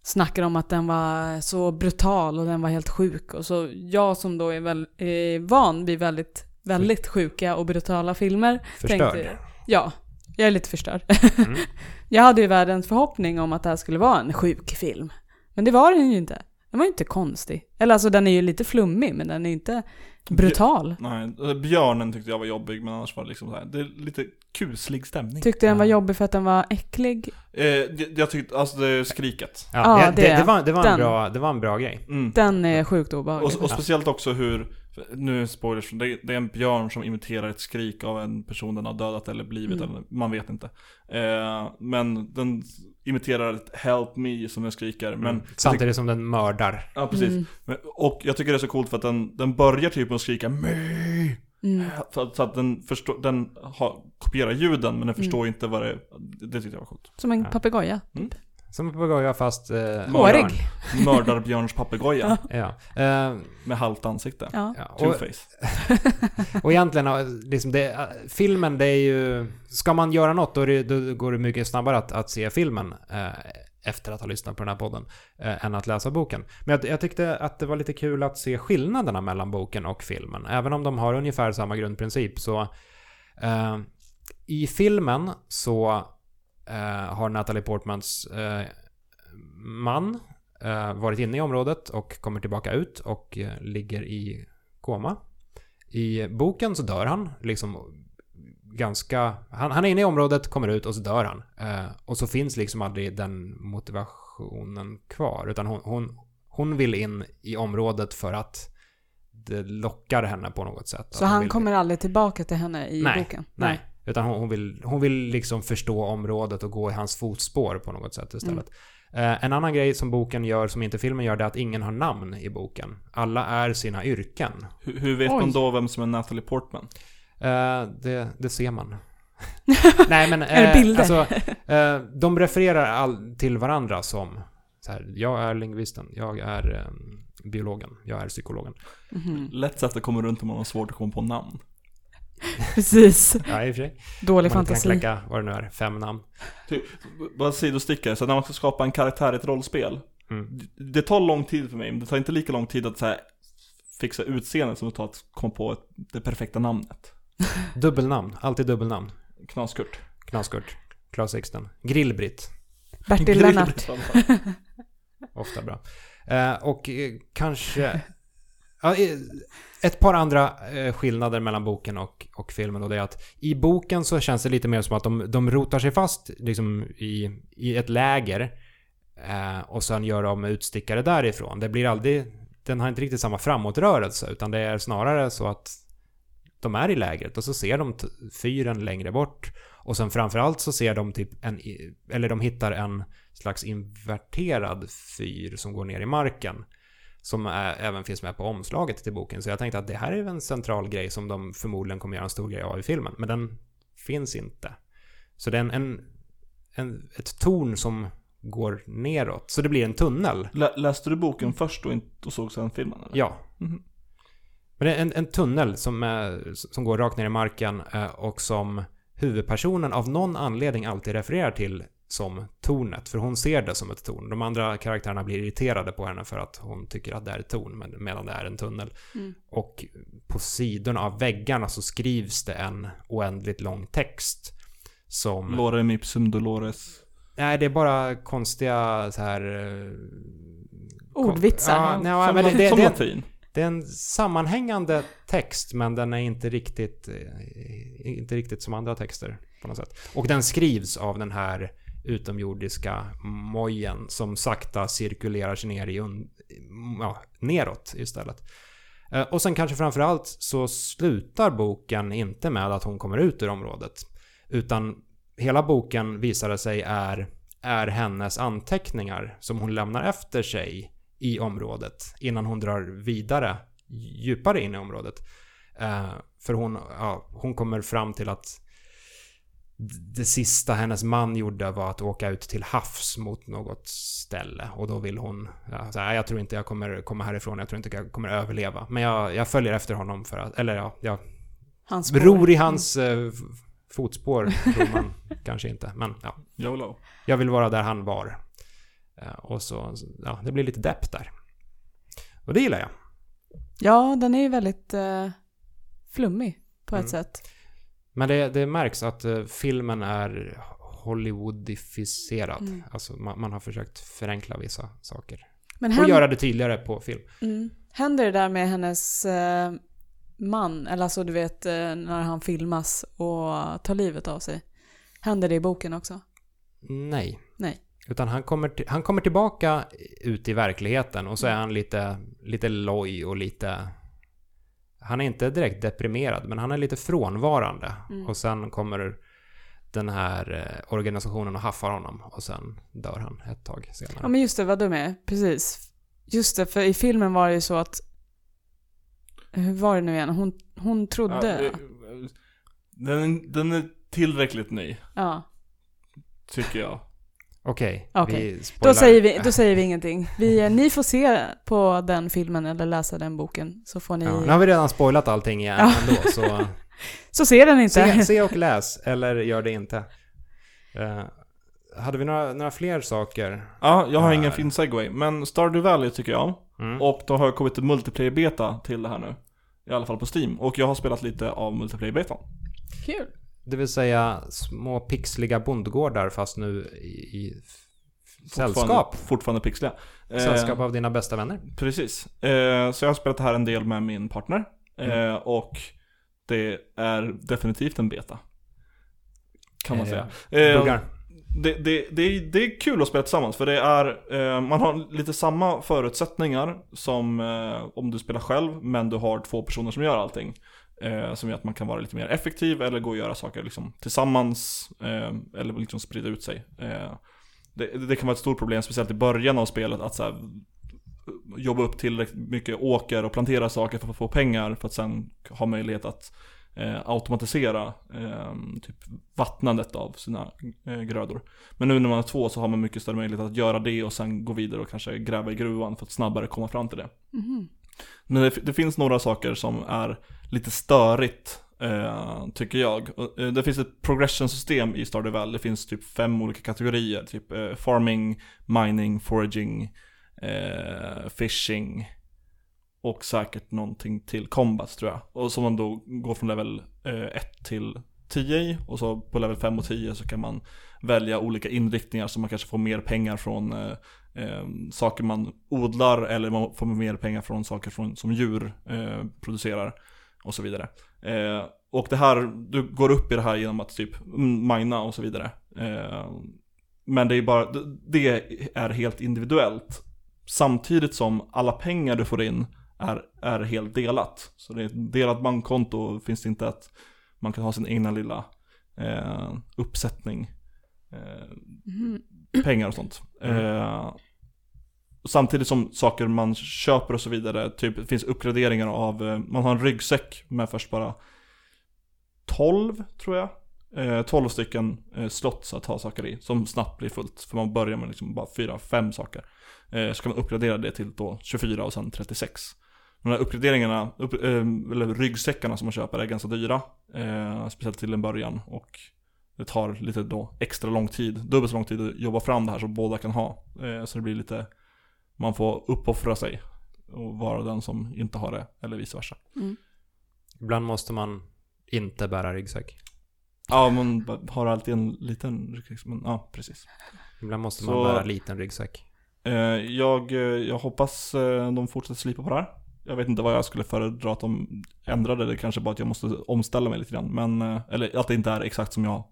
snackar om att den var så brutal och den var helt sjuk. Och så jag som då är, väl, är van vid väldigt, väldigt sjuka och brutala filmer.
Förstörd.
Tänkte, ja, jag är lite förstörd.
Mm.
jag hade ju världens förhoppning om att det här skulle vara en sjuk film. Men det var den ju inte. Den var ju inte konstig. Eller alltså den är ju lite flummig, men den är inte brutal.
Nej, eh, björnen tyckte jag var jobbig, men annars var det liksom så här. det är lite kuslig stämning.
Tyckte den var
Ja.
jobbig för att den var äcklig.
Eh, jag, jag tyckte, alltså det är skriket.
Ja,
Ja,
det,
det-
det, var, det, var en bra, det var en bra grej.
Mm.
Den är sjukt obehaglig.
Och, och speciellt också hur, nu är spoilers, det, det är en björn som imiterar ett skrik av en person den har dödat eller blivit,
Mm.
eller, man vet inte. Eh, men den imiterar ett 'Help me' som den skriker. Men
Mm. Samtidigt som den mördar.
Ja, precis.
Mm.
Men, och jag tycker det är så coolt för att den, den börjar typ med att skrika ME
Mm.
så, att- så att den, förstår, den har, kopierar ljuden men den
Mm.
förstår inte vad det är. Det tyckte jag var coolt.
Som en
Ja.
papegoja.
Som en papegoja fast... Eh,
Hårig.
björn.
Mördarbjörns papegoja
Ja. Eh,
med halvt ansikte.
Ja.
Och,
Two-face.
och egentligen, liksom det, eh, filmen det är ju... Ska man göra något då, det, då går det mycket snabbare att, att se filmen eh, efter att ha lyssnat på den här podden eh, än att läsa boken. Men jag, jag tyckte att det var lite kul att se skillnaderna mellan boken och filmen. Även om de har ungefär samma grundprincip så... Eh, I filmen så har Natalie Portmans eh, man eh, varit inne i området och kommer tillbaka ut och eh, ligger i koma. I boken så dör han, liksom ganska... Han, han är inne i området, kommer ut och så dör han. Eh, och så finns liksom aldrig den motivationen kvar, utan hon, hon, hon vill in i området för att det lockar henne på något sätt.
Så han kommer aldrig tillbaka till henne i
Nej,
boken?
Nej, utan hon, hon, vill, hon vill liksom förstå området och gå i hans fotspår på något sätt istället. Eh, en annan grej som boken gör, som inte filmen gör, det är att ingen har namn i boken. Alla är sina yrken.
Hur, hur vet
Oj.
man då vem som är Natalie Portman?
Eh, det, det ser man. Nej men...
Är det
eh,
bilder?
Alltså, eh, de refererar all, till varandra som så här, jag är lingvisten, jag är eh, biologen, jag är psykologen.
Mhm.
Lätt sätt att komma runt om man har svårt att komma på namn.
Precis.
Ja, i och för sig.
Dålig
Man kan
fantasi.
kläcka, vad det nu är, fem namn.
Typ, bara sidostickare, så när man ska skapa en karaktär i ett rollspel.
Mm.
Det, tar lång tid för mig, men det tar inte lika lång tid att så här, fixa utseendet som det tar att komma på ett, det perfekta namnet.
Dubbelnamn, alltid dubbelnamn.
Knaskurt.
Knaskurt, Klas Sixten, Grillbritt,
Bertil Lennart.
ofta bra. Eh, och eh, kanske... Ja, eh, ett par andra eh, skillnader mellan boken och, och filmen och det är att i boken så känns det lite mer som att de, de rotar sig fast liksom i, i ett läger eh, och sen gör de utstickare därifrån. Det blir aldrig... Den har inte riktigt samma framåtrörelse utan det är snarare så att de är i lägret och så ser de t- fyren längre bort och sen framförallt så ser de typ en... Eller de hittar en slags inverterad fyr som går ner i marken. Som är, även finns med på omslaget till boken. Så jag tänkte att det här är en central grej som de förmodligen kommer göra en stor grej av i filmen. Men den finns inte. Så det är en, en, en, ett torn som går neråt. Så det blir en tunnel.
Lä, läste du boken först och, inte, och såg sen filmen? Eller?
Ja.
Mhm.
Men det är en, en tunnel som, är, som går rakt ner i marken eh, och som huvudpersonen av någon anledning alltid refererar till som tornet. För hon ser det som ett torn. De andra karaktärerna blir irriterade på henne för att hon tycker att det är ett torn men- medan det är en tunnel.
Mm.
Och på sidorna av väggarna så skrivs det en oändligt lång text. Som...
Lorem ipsum dolores.
Nej, det är bara konstiga så här... eh,
Ordvitsar.
Ja, nej,
som
men det, det,
som
det,
latin.
det är en sammanhängande text men den är inte riktigt, eh, inte riktigt som andra texter på något sätt. Och den skrivs av den här utomjordiska mojen som sakta cirkulerar sig ner i un, ja, neråt istället. Eh, och sen kanske framförallt så slutar boken inte med att hon kommer ut ur området. Utan hela boken visar sig är, är hennes anteckningar som hon lämnar efter sig i området innan hon drar vidare djupare in i området. Eh, för hon, ja, hon kommer fram till att det sista hennes man gjorde var att åka ut till havs mot något ställe. Och då vill hon... Ja, så här, jag tror inte jag kommer komma härifrån, jag tror inte jag kommer överleva. Men jag, jag följer efter honom för att... Eller ja, jag
Hans
ror i hans eh, f- fotspår, tror man kanske inte. Men ja,
YOLO.
jag vill vara där han var. Eh, och så, ja, det blir lite depp där. Och det gillar jag.
Ja, den är ju väldigt eh, flummig på ett
Mm.
sätt.
Men det, det märks att eh, filmen är Hollywoodificerad.
Mm.
Alltså man, man har försökt förenkla vissa saker.
Men
Och göra det tydligare på film.
mm. händer det där med hennes eh, man, eller alltså du vet eh, när han filmas och tar livet av sig. Händer det i boken också?
Nej.
Nej.
Utan han kommer, till, han kommer tillbaka ut i verkligheten och så är han lite, lite loj och lite... Han är inte direkt deprimerad, men han är lite frånvarande.
Mm.
Och sen kommer den här eh, organisationen och haffar honom och sen dör han ett tag senare.
Ja men just det, vad du är. Precis. Just det, för i filmen var det ju så att... Hur var det nu igen? Hon, hon
Ja,
trodde...
eh, den, den är tillräckligt ny,
Ja.
tycker jag.
Okej, vi spoilar.
Då säger, vi, då säger vi ingenting. Vi, ni får se på den filmen eller läsa den boken. Så får ni...
Ja, nu har vi redan spoilat allting igen
Ja.
ändå, så...
Så ser den inte.
Se, se och läs, eller gör det inte. Eh, hade vi några, några fler saker?
Ja, jag har ingen fin segway, men Stardew Valley tycker jag.
Mm.
Och då har jag kommit till multiplayer-beta till det här nu. I alla fall på Steam. Och jag har spelat lite av multiplayer-betan.
Kul.
Det vill säga små pixliga bondgårdar fast nu i, i sällskap.
Fortfarande, pixliga. Eh,
Sällskap av dina bästa vänner.
Precis. Eh, så jag har spelat det här en del med min partner. Eh, och det är definitivt en beta. Kan man säga.
Buggar.
det, det, det, är, det är kul att spela tillsammans för det är, man har lite samma förutsättningar som om du spelar själv men du har två personer som gör allting. Eh, som gör att man kan vara lite mer effektiv eller gå och göra saker liksom, tillsammans eh, eller liksom sprida ut sig. Eh, det, det kan vara ett stort problem, speciellt i början av spelet, att så här, jobba upp tillräckligt mycket åker och plantera saker för att få pengar för att sen ha möjlighet att eh, automatisera eh, typ vattnandet av sina eh, grödor. Men nu när man är två så har man mycket större möjlighet att göra det och sen gå vidare och kanske gräva i gruvan för att snabbare komma fram till det.
Mhm.
Men det, det finns några saker som är lite störigt, eh, tycker jag. Och, eh, Det finns ett progression-system i Stardew Valley. Det finns typ fem olika kategorier. Typ eh, farming, mining, foraging, eh, fishing och säkert någonting till combat tror jag. Och som man då går från level eh, 1 till 10 i. Och så på level 5 och 10 så kan man välja olika inriktningar så man kanske får mer pengar från eh, eh, saker man odlar eller man får mer pengar från saker från, som djur eh, producerar och så vidare. Eh, och det här, du går upp i det här genom att typ mm, mina och så vidare. Eh, men det är bara, det- är helt individuellt. Samtidigt som alla pengar du får in är, är helt delat. Så det är ett delat bankkonto, finns det inte att man kan ha sin egna lilla eh, uppsättning eh,
Mhm.
pengar och sånt.
Mm.
Samtidigt som saker man köper och så vidare, typ det finns uppgraderingar av, eh, man har en ryggsäck med först bara 12 tror jag. Eh, 12 stycken eh, slots att ha saker i, som snabbt blir fullt. För man börjar med liksom bara 4-5 saker. Så kan man uppgradera det till då 24 och sen 36. De här uppgraderingarna, upp, eller ryggsäckarna som man köper är ganska dyra. Speciellt till en början. Och det tar lite då extra lång tid, dubbelt så lång tid att jobba fram det här som båda kan ha. Så det blir lite, man får uppoffra sig och vara den som inte har det, eller vice versa.
Mm.
Ibland måste man inte bära ryggsäck.
Ja, man har alltid en liten ryggsäck, men ja, precis.
Ibland måste man
Så-
bära liten ryggsäck.
Eh, jag, eh, jag hoppas eh, de fortsätter slipa på det här. Jag vet inte vad jag skulle föredra att de ändrade det, kanske bara att jag måste omställa mig lite grann. Men, eh, eller att det inte är exakt som jag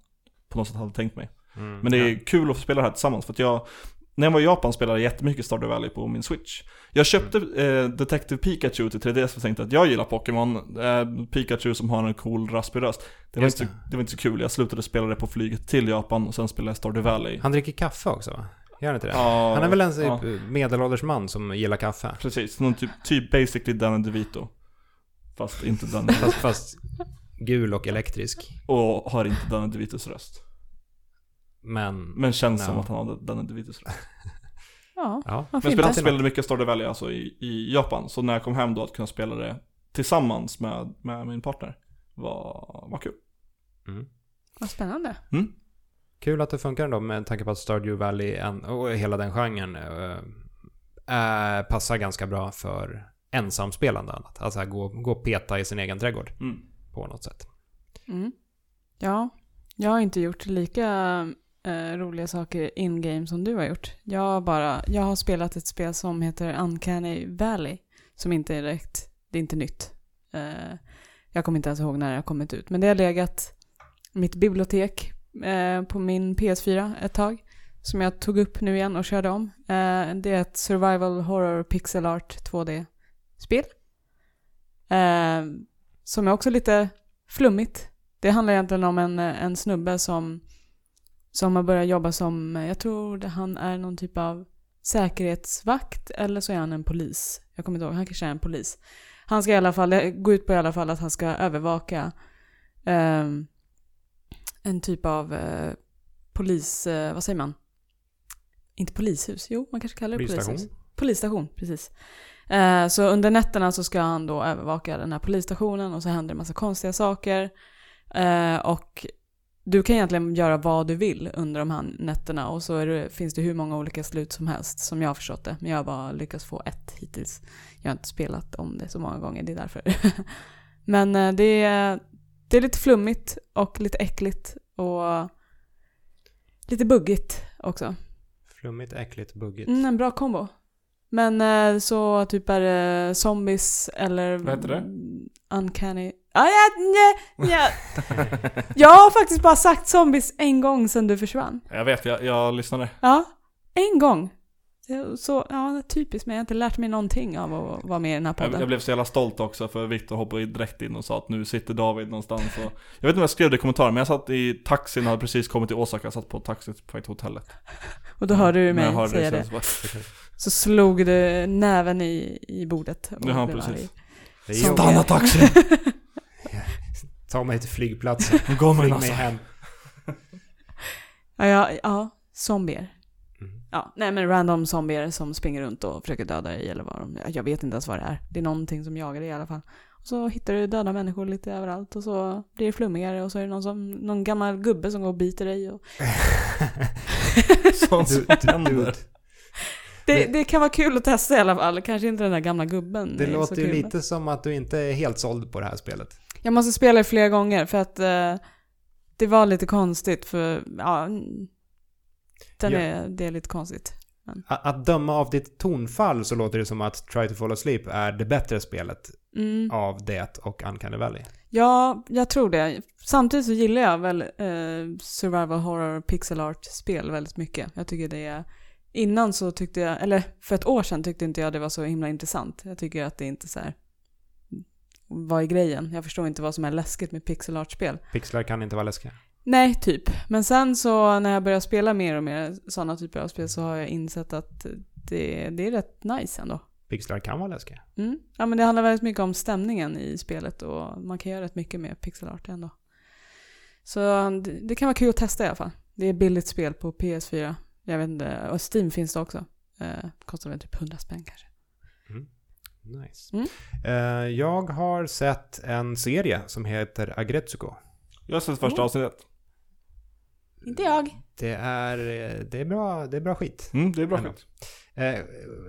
på något sätt hade tänkt mig.
Mm.
Men det är
Ja.
kul att få spela det här tillsammans för att jag när jag var i Japan spelade jag jättemycket Stardew Valley på min Switch. Jag köpte eh, Detective Pikachu till 3DS för tänkte att jag gillar Pokémon. Eh, Pikachu som har en cool raspig röst. Det var,
Just
inte, det var inte så kul, jag slutade spela det på flyget till Japan och sen spelade jag Stardew Valley.
Han dricker kaffe också va? Gör han inte det?
Ja,
Han är väl en
ja.
typ medelålders man som gillar kaffe?
Precis, någon typ, typ basically Danny DeVito. Fast inte Danny.
Fast, fast gul och elektrisk.
och har inte Danny DeVitos röst.
Men...
Men känns som
Ja.
att han hade DeVitos röst.
Ja,
Ja.
Men
fint
spelade, spelade mycket Stardew Valley alltså i, i Japan. Så när jag kom hem då att kunna spela det tillsammans med, med min partner var, var kul.
Mm.
Vad spännande.
Mm.
Kul att det funkar ändå med tanke på att Stardew Valley en, och hela den genren äh, äh, passar ganska bra för ensamspelande annat. Alltså gå, gå och peta i sin egen trädgård
Mm.
på något sätt.
Mm. Ja, jag har inte gjort lika eh, roliga saker in-game som du har gjort. Jag har, bara, jag har spelat ett spel som heter Uncanny Valley. Som inte är direkt, det är inte nytt. Eh, jag kommer inte ens ihåg när det har kommit ut. Men det har legat i mitt bibliotek eh, på min PS4 ett tag. Som jag tog upp nu igen och körde om. Eh, det är ett survival horror pixel art 2D-spel. Eh, som är också lite flummigt. Det handlar egentligen om en, en snubbe som, som har börjat jobba som, jag tror han är någon typ av säkerhetsvakt eller så är han en polis. Jag kommer inte ihåg, han kanske är en polis. Han ska i alla fall, det går ut på i alla fall att han ska övervaka ehm, en typ av eh, polis, eh, vad säger man? Inte polishus, jo man kanske kallar det
Polisstation?
polishus. Polisstation, precis. Eh, så under nätterna så ska han då övervaka den här polisstationen och så händer det massa konstiga saker. Eh, och du kan egentligen göra vad du vill under de här nätterna och så det, finns det hur många olika slut som helst som jag har förstått det. Men jag har bara lyckats få ett hittills. Jag har inte spelat om det så många gånger, det är därför. Men eh, det, är, det är lite flummigt och lite äckligt och lite buggigt också.
Flummigt, äckligt, buggigt.
Mm, en bra kombo. Men eh, så typ är det zombies eller...
Vad heter det?
Uncanny... Ah, ja, ja, ja. Jag har faktiskt bara sagt zombies en gång sedan du försvann.
Jag vet, jag, jag lyssnade.
Ja, en gång. Så, ja, typiskt men jag har inte lärt mig någonting av att vara med i den här
Jag,
podden.
jag blev så jävla stolt också för Viktor hoppade direkt in och sa att nu sitter David någonstans och Jag vet inte om jag skrev det i kommentaren men jag satt i taxin och hade precis kommit till Osaka, jag satt på taxi på väg till hotellet.
Och då hörde du
När
mig
jag
säga det.
Så
slog du näven i, i bordet. och
Ja,
blev
precis.
arg.
Stanna taxin!
Ta mig till flygplatsen.
Nu går man
Flyg
alltså.
mig hem.
Ja, ja, ja, zombier.
Mm.
Ja, nej men random zombier som springer runt och försöker döda dig eller vad de... Jag vet inte ens vad det är. Det är någonting som jagar dig i alla fall. Och så hittar du döda människor lite överallt och så blir det flummigare och så är det någon, som, någon gammal gubbe som går och biter dig. Och...
Sånt som
Du- du-
händer.
Det,
Det-
kan vara kul att testa i alla fall. Kanske inte den där gamla gubben.
Det låter ju lite som att du inte är helt såld på det här spelet.
Jag måste spela det flera gånger för att eh, det var lite konstigt för, ja... Den
Ja.
är, det är lite konstigt.
Att, att döma av ditt tonfall så låter det som att Try to Fall Asleep är det bättre spelet
Mm.
av det och Uncanny Valley.
Ja, jag tror det. Samtidigt så gillar jag väl eh, survival horror pixel art-spel väldigt mycket. Jag tycker det är... Innan så tyckte jag, eller för ett år sedan tyckte inte jag det var så himla intressant. Jag tycker att det inte så här... Vad är grejen? Jag förstår inte vad som är läskigt med pixel art-spel.
Pixlar kan inte vara läskiga.
Nej, typ. Men sen så när jag börjar spela mer och mer sådana typer av spel så har jag insett att det, det är rätt nice ändå.
Pixlar kan vara läskiga.
Mm. Ja men det handlar väldigt mycket om stämningen i spelet och man kan göra rätt mycket med pixel art ändå. Så det, det kan vara kul att testa i alla fall. Det är billigt spel på PS4. Jag vet inte, och Steam finns det också. Eh, kostar väl typ 100 spänn kanske.
Nice.
Mm.
Eh, jag har sett en serie som heter Agretsuko.
Jag har sett första
Oh.
avsnittet.
Inte jag.
Det är, det är, bra, det är bra skit.
Mm, det är bra
Ändå.
skit.
Eh,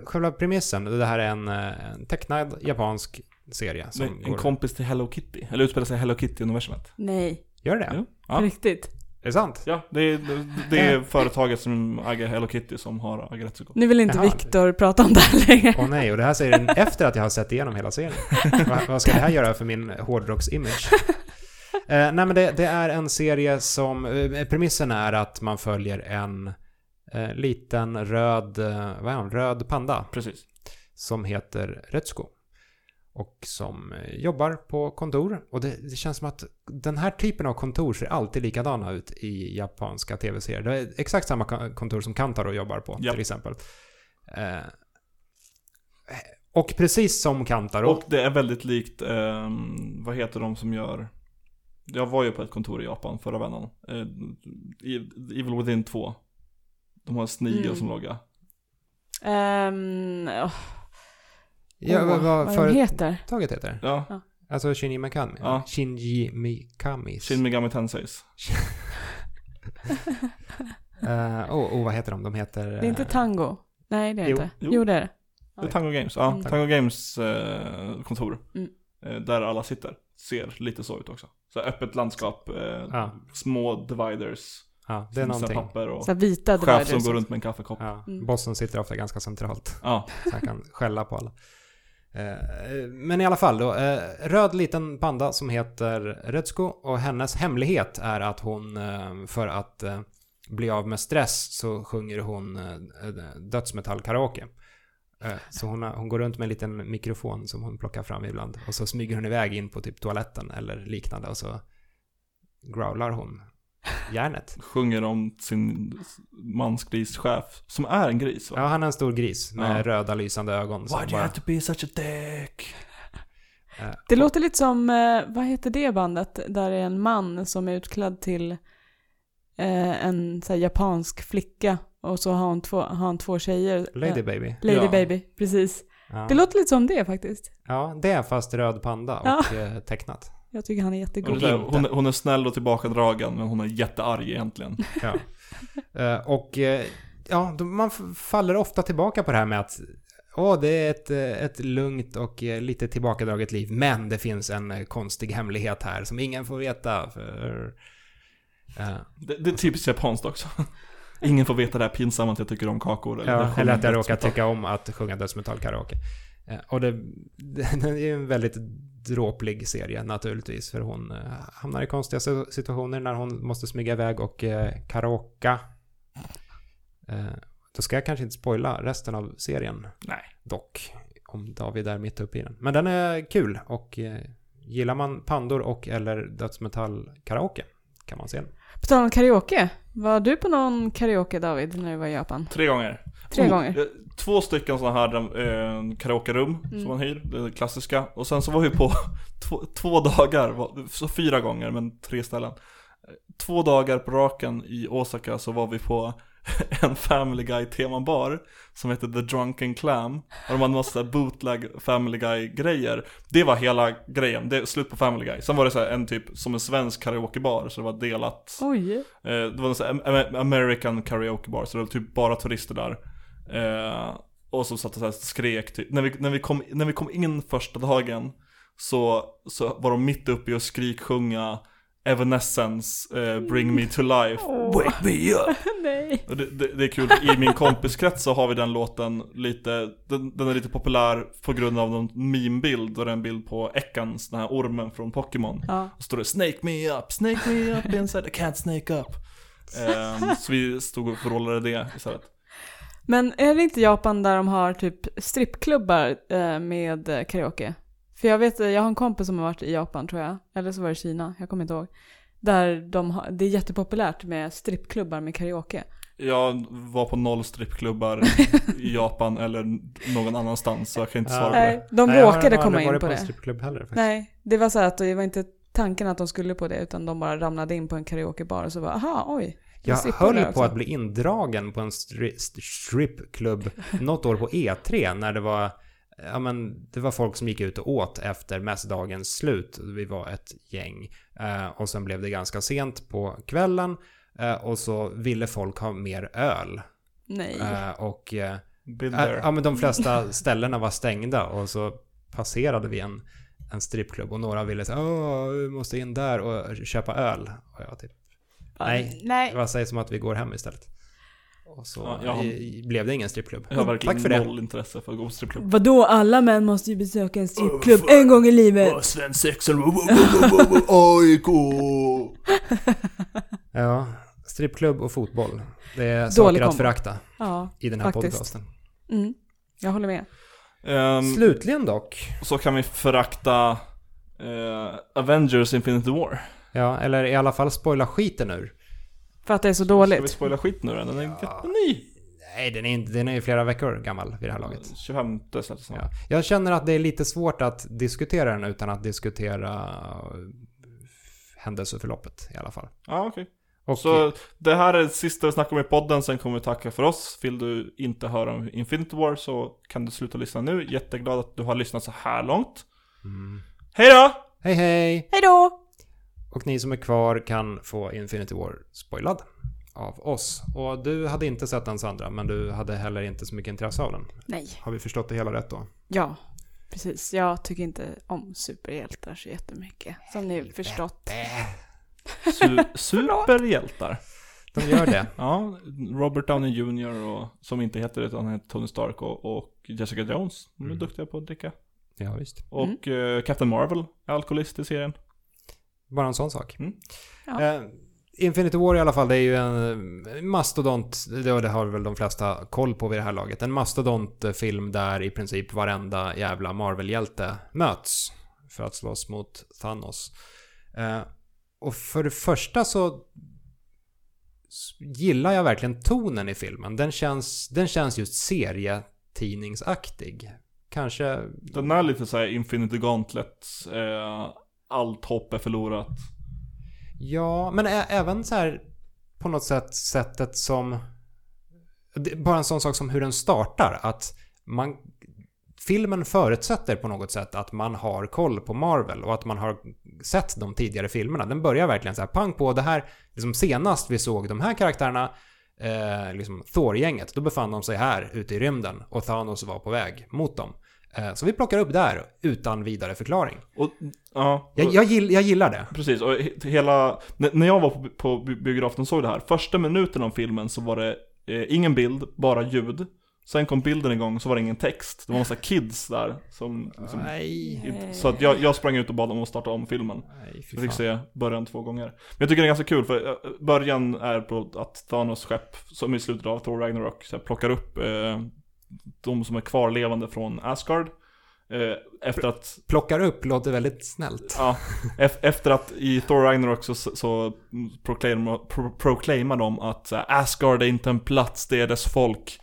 själva premissen, det här är en, eh, en tecknad japansk serie.
En
går...
kompis till Hello Kitty. Eller utspelar sig i Hello Kitty-universumet.
Nej,
Gör det?
Jo.
på
Ja.
riktigt.
Är det sant?
ja, det är, det, det är företaget som äger Hello Kitty som har Agretsuko.
Nu vill inte
Jaha.
Viktor prata om det här längre.
Åh nej, och det här säger den efter att jag har sett igenom hela serien. Va, vad ska det här göra för min hårdrocks-image? Eh, nej men det, det är en serie som, eh, premissen är att man följer en eh, liten röd, eh, vad är han, röd panda
Precis.
som heter Retsuko. Och som eh, jobbar på kontor. Och det, det känns som att den här typen av kontor ser alltid likadana ut i japanska tv-serier. Det är exakt samma kontor som Kantaro jobbar på
Ja.
till exempel. Eh, och precis som Kantaro.
Och det är väldigt likt, ehm, vad heter de som gör Jag var ju på ett kontor i Japan förra vändan eh, Evil Within 2 De har en snigel
Mm.
som logga
Ehm, åh,
ja,
åh,
vad, vad
vad de heter.
företaget heter?
Ja,
Alltså Shinji Mikami?
Ja.
Shinji Mikami.
Shin Megami Tenseis
Eh, oh, oh, vad heter de? De heter...
Det är inte
eh,
Tango. Nej, det är
Jo.
inte.
Jo.
Jo, det är det.
Det är Tango Games, ja,
Mm.
Tango Games eh, kontor
Mm.
eh, Där alla sitter, ser lite så ut också Så öppet landskap, eh,
Ja.
små dividers
Ja, det är någonting.
papper och
Så vita
chef som
dividers.
går runt med en kaffekopp
Ja,
Mm.
bossen sitter ofta ganska centralt.
Ja,
Så han kan skälla på alla. Eh, men i alla fall då. Eh, röd liten panda som heter Retsuko och hennes hemlighet är att hon eh, för att bli av med stress så sjunger hon dödsmetallkaraoke. dödsmetall-karaoke. Så hon, har, hon går runt med en liten mikrofon som hon plockar fram ibland. Och så smyger hon iväg in på typ toaletten eller liknande och så growlar hon järnet.
sjunger om sin mansgrischef Som är en gris va?
Ja, han är en stor gris med
Ja.
röda lysande ögon.
Why do you
bara-
have to be such a dick?
eh,
Det låter lite som, eh, vad heter det bandet? Där är en man som är utklädd till eh, en så här, japansk flicka. Och så har han två, har han två tjejer.
Lady Baby.
Lady
Ja.
Baby, precis.
Ja.
Det låter lite som det faktiskt.
Ja, det är fast röd panda och
Ja.
tecknat.
Jag tycker han är
Hon
jättegod.
hon, är- hon är snäll och tillbakadragen men hon är jättearg egentligen.
Ja. Eh, och eh, ja, man faller ofta tillbaka på det här med att Åh, det är ett, eh, ett lugnt och lite tillbakadraget liv, men det finns en konstig hemlighet här som ingen får veta. För, eh,
Det, det är typiskt japanskt också. Ingen får veta det här pinsamma att jag tycker om kakor.
ja,
det
eller att jag råkar tycka om att sjunga dödsmetall-karaoke. Och det, det är en väldigt dråplig serie naturligtvis, för hon eh, hamnar i konstiga si- situationer när hon måste smyga iväg och eh, karaoka. Eh, då ska jag kanske inte spoila resten av serien
Nej.
dock, om David är mitt uppe i den. Men den är kul och eh, gillar man pandor och eller dödsmetall-karaoke kan man se den.
På tal om karaoke. Var du på någon karaoke David när du var i Japan?
Tre gånger.
Tre
Oh,
gånger?
eh, Två stycken sådana här eh, karaokerum
Mm.
som man hyr, det klassiska. Och sen så var vi på två, två dagar, så fyra gånger men tre ställen. Eh, Två dagar på raken i Osaka så var vi på en Family Guy temabar som heter The Drunken Clam. Och de hade massa bootleg Family Guy grejer. Det var hela grejen, det slut på Family Guy. Sen var det så en typ som en svensk karaokebar så det var delat.
Oj.
Eh, det var en sån här Am- American karaoke bar, så det var typ bara turister där. Eh, och så satt och så här skrek typ. När vi, när, vi kom, när vi kom in första dagen så, så var de mitt uppe i att skriksjunga Evanescence, eh, Bring Me To Life,
Åh.
Wake Me Up.
Nej.
Och det, det, det är kul, i min kompiskrets så har vi den låten lite, den, den är lite populär på grund av någon meme-bild, och det är en bild på Ekans, den här ormen från Pokémon.
Ja.
Och står det 'Snake me up, snake me up inside, I can't snake up' Ehm, Så vi stod och vrålade det istället
Men är det inte Japan där de har typ strippklubbar eh, med karaoke? För jag vet, jag har en kompis som har varit i Japan tror jag. Eller så var det Kina, jag kommer inte ihåg. Där de har, det är jättepopulärt med strippklubbar med karaoke.
Jag var på noll strippklubbar i Japan eller någon annanstans så jag kan inte svara på det
Nej, de
Nej, jag har
råkade komma in på
en
det.
strippklubb heller faktiskt.
Nej, det var så att det var inte tanken att de skulle på det utan de bara ramlade in på en karaokebar och så bara aha, oj. det
Jag höll på att bli indragen på en stri- st- strippklubb något år på E3 när det var Ja men det var folk som gick ut och åt efter mässdagens slut. Vi var ett gäng. Eh, och sen blev det ganska sent på kvällen. Eh, och så ville folk ha mer öl.
Nej.
Eh, och eh,
Been
Ja, men de flesta ställena var stängda och så passerade vi en, en strippklubb och några ville säga åh, vi måste in där och köpa öl. Och jag typ, nej.
Nej.
vad säger som att vi går hem istället? Och så
Ja, jag har-
i- blev det ingen strippklubb.
Jag har verkligen
Tack för det.
noll intresse för att gå på strippklubb
Vadå, alla män måste ju besöka en strippklubb en gång i livet.
Svensexen, AIK
Ja, Strippklubb och fotboll. Det är
Dålig
saker att
kombo.
förakta
Ja,
i den här
Faktiskt.
podcasten.
mm. jag håller med.
Ehm,
Slutligen dock.
så kan vi förakta eh, Avengers Infinity War.
Ja, eller i alla fall spoila skiten ur.
För att det är så
Ska vi
dåligt.
spoila skit nu då? Den är
Ja.
ny.
Nej, den är, inte, den är ju flera veckor gammal vid det här laget.
25 släpptes den.
Ja. Jag känner att det är lite svårt att diskutera den utan att diskutera händelseförloppet i alla fall.
Ja, okej.
Och
Så det här är det sista vi snackar om i podden, sen kommer vi tacka för oss. Vill du inte höra om Infinity War så kan du sluta lyssna nu. Jätteglad att du har lyssnat så här långt.
Mm.
Hej då!
Hej hej!
Hej då!
Och ni som är kvar kan få Infinity War spoilad av oss. Och du hade inte sett den Sandra, men du hade heller inte så mycket intresse av den.
Nej.
Har vi förstått det hela rätt då?
Ja, precis. Jag tycker inte om superhjältar så jättemycket. Som ni förstått.
Su- superhjältar.
De gör det.
Ja, Robert Downey Jr. och som inte heter det utan han heter Tony Stark och, och Jessica Jones. De är
Mm.
duktiga på att dricka.
Ja, visst.
Och eh, Captain Marvel är alkoholist i serien.
Bara en sån sak.
Mm.
Ja.
Eh, Infinity War i alla fall, det är ju en mastodont, det det har väl de flesta koll på vid det här laget. En mastodontfilm där i princip varenda jävla Marvel-hjälte möts för att slåss mot Thanos. Eh, och för det första så gillar jag verkligen tonen i filmen. Den känns, den känns just serietidningsaktig. Kanske
Den är lite såhär Infinity Gauntlet. Eh, allt hopp är förlorat.
Ja, men ä- även så här på något sätt sättet som... Bara en sån sak som hur den startar. Att man... Filmen förutsätter på något sätt att man har koll på Marvel och att man har sett de tidigare filmerna. Den börjar verkligen så här pang på det här. Liksom senast vi såg de här karaktärerna, eh, liksom Thor-gänget, då befann de sig här ute i rymden och Thanos var på väg mot dem. Eh, så vi plockar upp där utan vidare förklaring.
Och, ja,
Jag, jag, gill, jag gillar det.
Precis, och he- hela, när jag var på, på bi- biografen och såg det här, första minuten av filmen så var det eh, ingen bild, bara ljud. Sen kom bilden igång så var det ingen text. Det var massa kids där som, som
Nej.
Så att jag, jag sprang ut och bad dem att starta om filmen.
Nej,
Jag fick se början två gånger. Men jag tycker det är ganska kul för eh, början är på att Thanos skepp, som i slutet av Thor Ragnarok, så här, plockar upp eh, de som är kvarlevande från Asgard. Eh, efter att
Plockar upp låter väldigt snällt.
Ja, ef- efter att i Thor Ragnarok så, så proclaimar, pro, proclaimar de att här, Asgard är inte en plats, det är dess folk.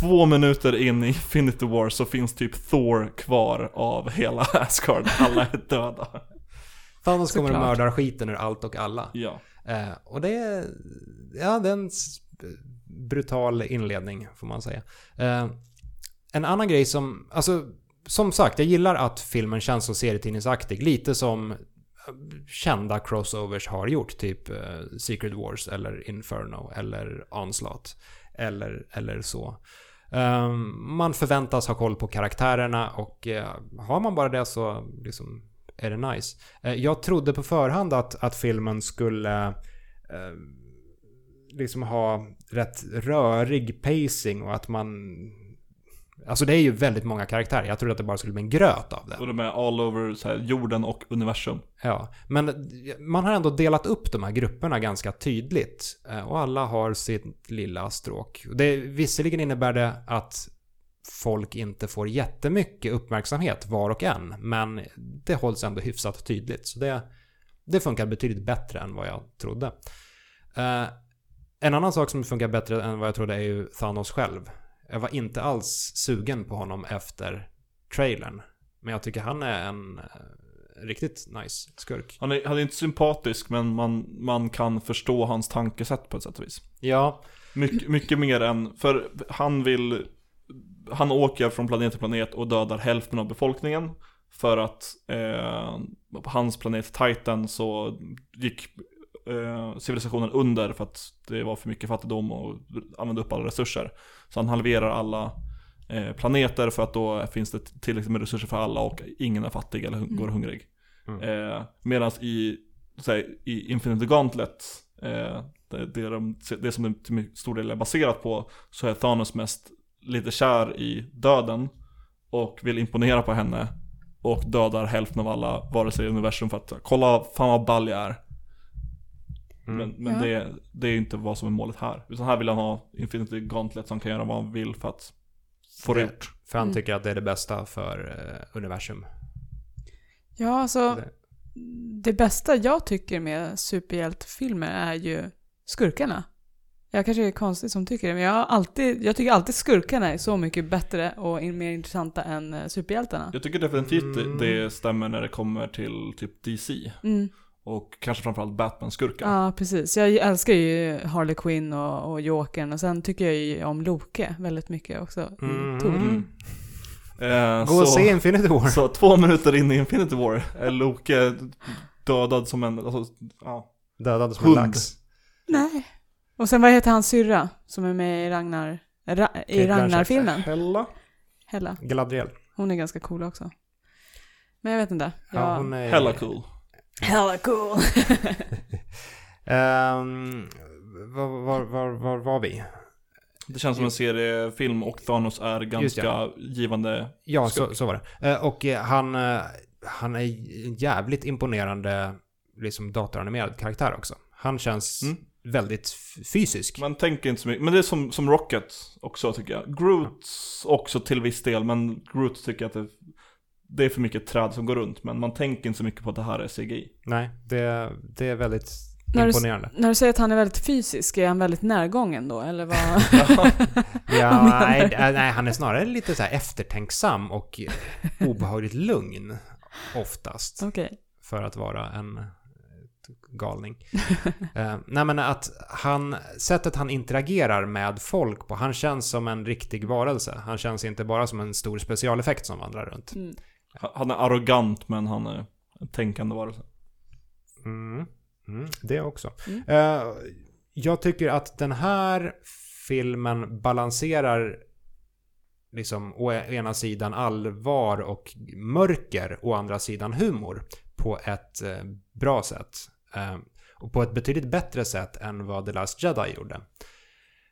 Två minuter in i Infinity War så finns typ Thor kvar av hela Asgard. Alla är döda.
Thanos kommer och mördar skiten ur allt och alla.
Ja.
Eh, och det är... Ja, det är en s- brutal inledning, får man säga. Eh, en annan grej som... Alltså, som sagt, jag gillar att filmen känns så serietidningsaktig. Lite som eh, kända crossovers har gjort. Typ eh, Secret Wars eller Inferno eller Onslaught. Eller, eller så. Eh, man förväntas ha koll på karaktärerna och eh, har man bara det så liksom är det nice. Eh, jag trodde på förhand att, att filmen skulle liksom ha rätt rörig pacing och att man... Alltså det är ju väldigt många karaktärer. Jag trodde att det bara skulle bli en gröt av det.
Och de är all over här, jorden och universum.
Ja, men man har ändå delat upp de här grupperna ganska tydligt. Eh, Och alla har sitt lilla stråk. Det, visserligen innebär det att folk inte får jättemycket uppmärksamhet var och en. Men det hålls ändå hyfsat tydligt. Så det, det funkar betydligt bättre än vad jag trodde. En annan sak som funkar bättre än vad jag trodde är ju Thanos själv. Jag var inte alls sugen på honom efter trailern. Men jag tycker han är en eh, riktigt nice skurk.
Han är, han är inte sympatisk men man, man kan förstå hans tankesätt på ett sätt och vis.
Ja,
Mycket, mycket mer än, för han vill Han åker från planet till planet och dödar hälften av befolkningen För att eh, på hans planet Titan så gick eh, civilisationen under för att det var för mycket fattigdom och använde upp alla resurser. Så han halverar alla eh, planeter för att då finns det tillräckligt med resurser för alla och ingen är fattig eller hun- går hungrig.
Mm.
eh, Medan i, här, i Infinity Gauntlet eh, det, det, de, det som det till stor del är baserat på Så är Thanos mest lite kär i döden Och vill imponera på henne Och dödar hälften av alla varelser i universum för att kolla fan vad ball jag är
Mm.
Men, men
Ja.
det, det är inte vad som är målet här. Utan här vill han ha Infinity Gauntlet som kan göra vad han vill för att få det
Det-
gjort.
För han
Mm.
tycker att det är det bästa för eh, universum.
Ja, alltså
Det-
det bästa jag tycker med superhjältefilmer är ju skurkarna. Jag kanske är konstig som tycker det, men jag, alltid, jag tycker alltid skurkarna är så mycket bättre och in- mer intressanta än eh, superhjältarna.
Jag tycker definitivt
Mm.
det stämmer när det kommer till typ DC.
Mm.
Och kanske framförallt Batman-skurkar.
Ja, precis. Jag älskar ju Harley Quinn och, och Jokern och sen tycker jag ju om Loke väldigt mycket också
Mm.
Thor.
Mm. Eh,
Gå och
så,
se Infinity War.
så två minuter in i Infinity War är Loke dödad som en, alltså, ja.
Dödad som en
Hund.
lax.
Nej. Och sen vad heter hans syrra som är med i Ragnar, Ra, i Ragnar-filmen?
Hella?
Hella.
Galadriel.
Hon är ganska cool också. Men jag vet inte.
Ja,
Jag...
hon är...
Hella cool.
Hella cool.
Ehm, var, var, var, var var vi?
Det känns som en seriefilm och Thanos är ganska givande.
Ja, så, så var det. Eh, och eh, han, eh, han är en jävligt imponerande liksom datoranimerad karaktär också. Han känns
Mm.
väldigt fysisk.
Man tänker inte så mycket, men det är som, som Rocket också tycker jag. Groot också till viss del, men Groot tycker att det, det är för mycket träd som går runt. Men man tänker inte så mycket på att det här är CGI.
Nej, det, det är väldigt
När du,
imponerande.
när du säger att han är väldigt fysisk, är han väldigt närgången då? Eller vad?
Ja,
menar
nej,
du?
eh, nej, han är snarare lite så här eftertänksam och obehagligt lugn oftast.
Okej.
för att vara en eh, galning. eh, nej men att han, sättet han interagerar med folk på, han känns som en riktig varelse. Han känns inte bara som en stor specialeffekt som vandrar runt.
Mm.
Han är arrogant, men han är en tänkande varelse.
Mm. Mm, det också.
Mm.
Eh, jag tycker att den här filmen balanserar liksom å ena sidan allvar och mörker, å andra sidan humor på ett eh, bra sätt. Eh, och på ett betydligt bättre sätt än vad The Last Jedi gjorde.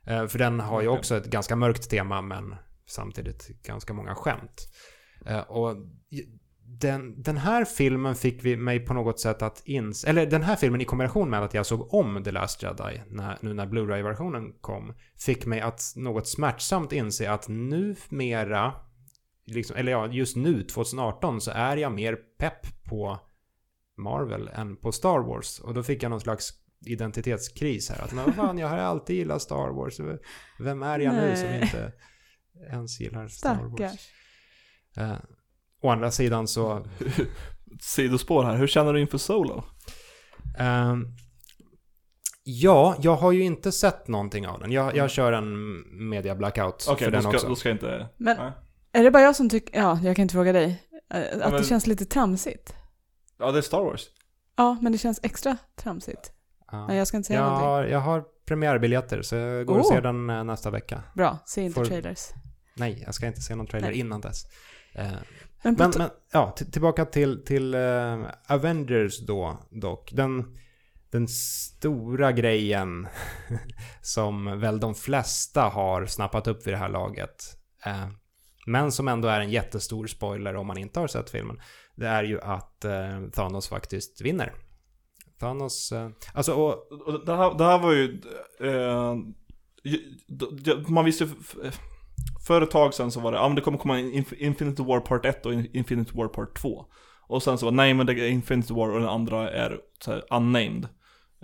För den har ju också ett ganska mörkt tema men samtidigt ganska många skämt. Eh, och den, den här filmen fick vi mig på något sätt att inse, eller den här filmen i kombination med att jag såg om The Last Jedi när, nu när Blu-ray-versionen kom, fick mig att något smärtsamt inse att numera, liksom, eller ja, just nu 2018 så är jag mer pepp på Marvel än på Star Wars. Och då fick jag någon slags identitetskris här. Att men vad fan, jag har alltid gillat Star Wars. Vem är jag nu som
Nej.
inte ens gillar Star Wars? Eh, å andra sidan så...
Sidospår här, hur känner du inför Solo?
ehm, ja, jag har ju inte sett någonting av den. Jag, jag kör en media blackout
Okej,
för den
ska,
också.
då ska jag inte...
Men-
nej.
Är det bara jag som tycker, ja, jag kan inte fråga dig, eh, att
men-
det känns lite tramsigt?
Ja, det är Star Wars.
Ja, men det känns extra tramsigt.
Ja.
Nej, jag ska inte säga
jag,
någonting.
har, jag har premiärbiljetter så jag går och
Oh.
ser den eh, nästa vecka.
Bra, se inte
Får-
trailers.
Nej, jag ska inte se någon trailer
Nej.
innan dess. Eh,
Men,
Men, men ja, tillbaka till, till eh, Avengers då dock. Den, den stora grejen som väl de flesta har snappat upp vid det här laget. Eh, men som ändå är en jättestor spoiler om man inte har sett filmen. Det är ju att eh, Thanos faktiskt vinner. Thanos, alltså och,
Och det, här, det här var ju... Man visste För ett tag sedan så var det, ja men det kommer komma Inf- Infinity War Part 1 och In- Infinity War Part 2. Och sen så var nej men det är Infinity War och den andra är så här, unnamed.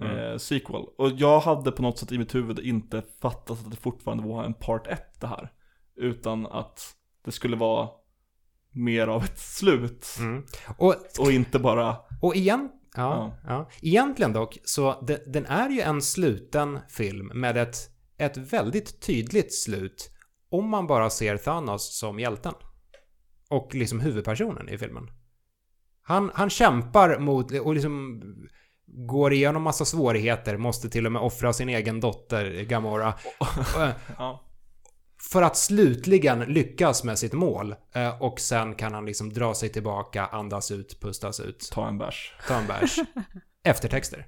Mm.
Eh, sequel. Och jag hade på något sätt i mitt huvud inte fattat att det fortfarande var en Part 1 det här. Utan att det skulle vara mer av ett slut.
mm. och
Och inte bara,
Och igen, ja, ja. egentligen dock, så de, den är ju en sluten film med ett, ett väldigt tydligt slut om man bara ser Thanos som hjälten. Och liksom huvudpersonen i filmen. Han, han kämpar mot, och liksom går igenom massa svårigheter, måste till och med offra sin egen dotter Gamora. Eh,
ja.
för att slutligen lyckas med sitt mål. Eh, Och sen kan han liksom dra sig tillbaka, andas ut, pustas ut.
ta en bärs.
Ta en bärs. Eftertexter.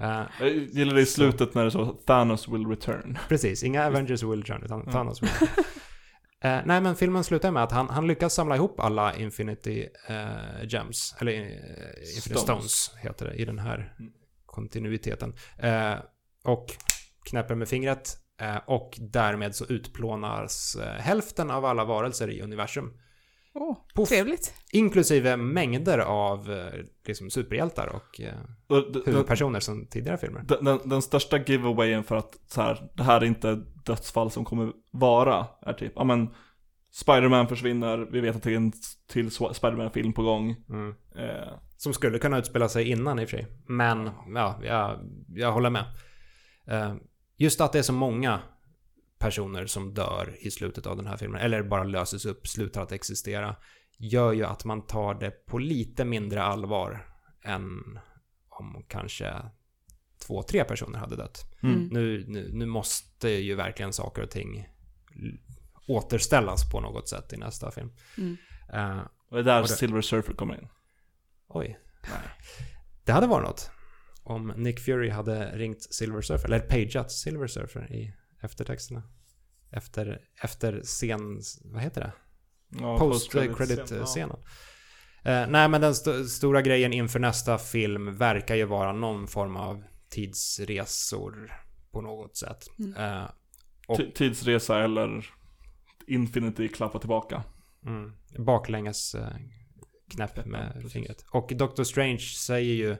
Eh,
Jag gillar det i slutet när det så Thanos will return.
precis, inga Avengers will return, utan Thanos will. Eh, nej, men filmen slutar med att han, han lyckas samla ihop alla Infinity eh, Gems, eller eh, Infinity
Stones.
Stones. heter det i den här
Mm.
kontinuiteten. Och knäpper med fingret. Och därmed så utplånas hälften av alla varelser i universum.
Åh,
Puff.
trevligt.
Inklusive mängder av eh, liksom superhjältar och eh, huvudpersoner som tidigare filmer.
Den, den, den största giveawayen för att så här, det här är inte dödsfall som kommer vara är typ, ja men Spider-Man försvinner, vi vet att det är en till Spider-Man-film på gång.
Mm.
Eh,
Som skulle kunna utspela sig innan i och för sig. Men ja, jag, jag håller med. Eh, Just att det är så många personer som dör i slutet av den här filmen, eller bara löses upp, slutar att existera, gör ju att man tar det på lite mindre allvar än om kanske två, tre personer hade dött.
mm.
Nu, nu, nu måste ju verkligen saker och ting återställas på något sätt i nästa film.
Mm.
Eh,
Och det är där
Och det-
Silver Surfer kommer in.
Oj. Det hade varit något. Om Nick Fury hade ringt Silver Surfer, eller pageat Silver Surfer i eftertexterna. Efter, efter scen... Vad heter det?
Ja,
Post-credit-scenen. Eh, nej, men den st- stora grejen inför nästa film verkar ju vara någon form av tidsresor på något sätt.
Mm.
Eh, och-
Tidsresa eller Infinity klappa tillbaka.
Mm. Baklänges eh, knäpp med
precis.
fingret. Och Doctor Strange säger ju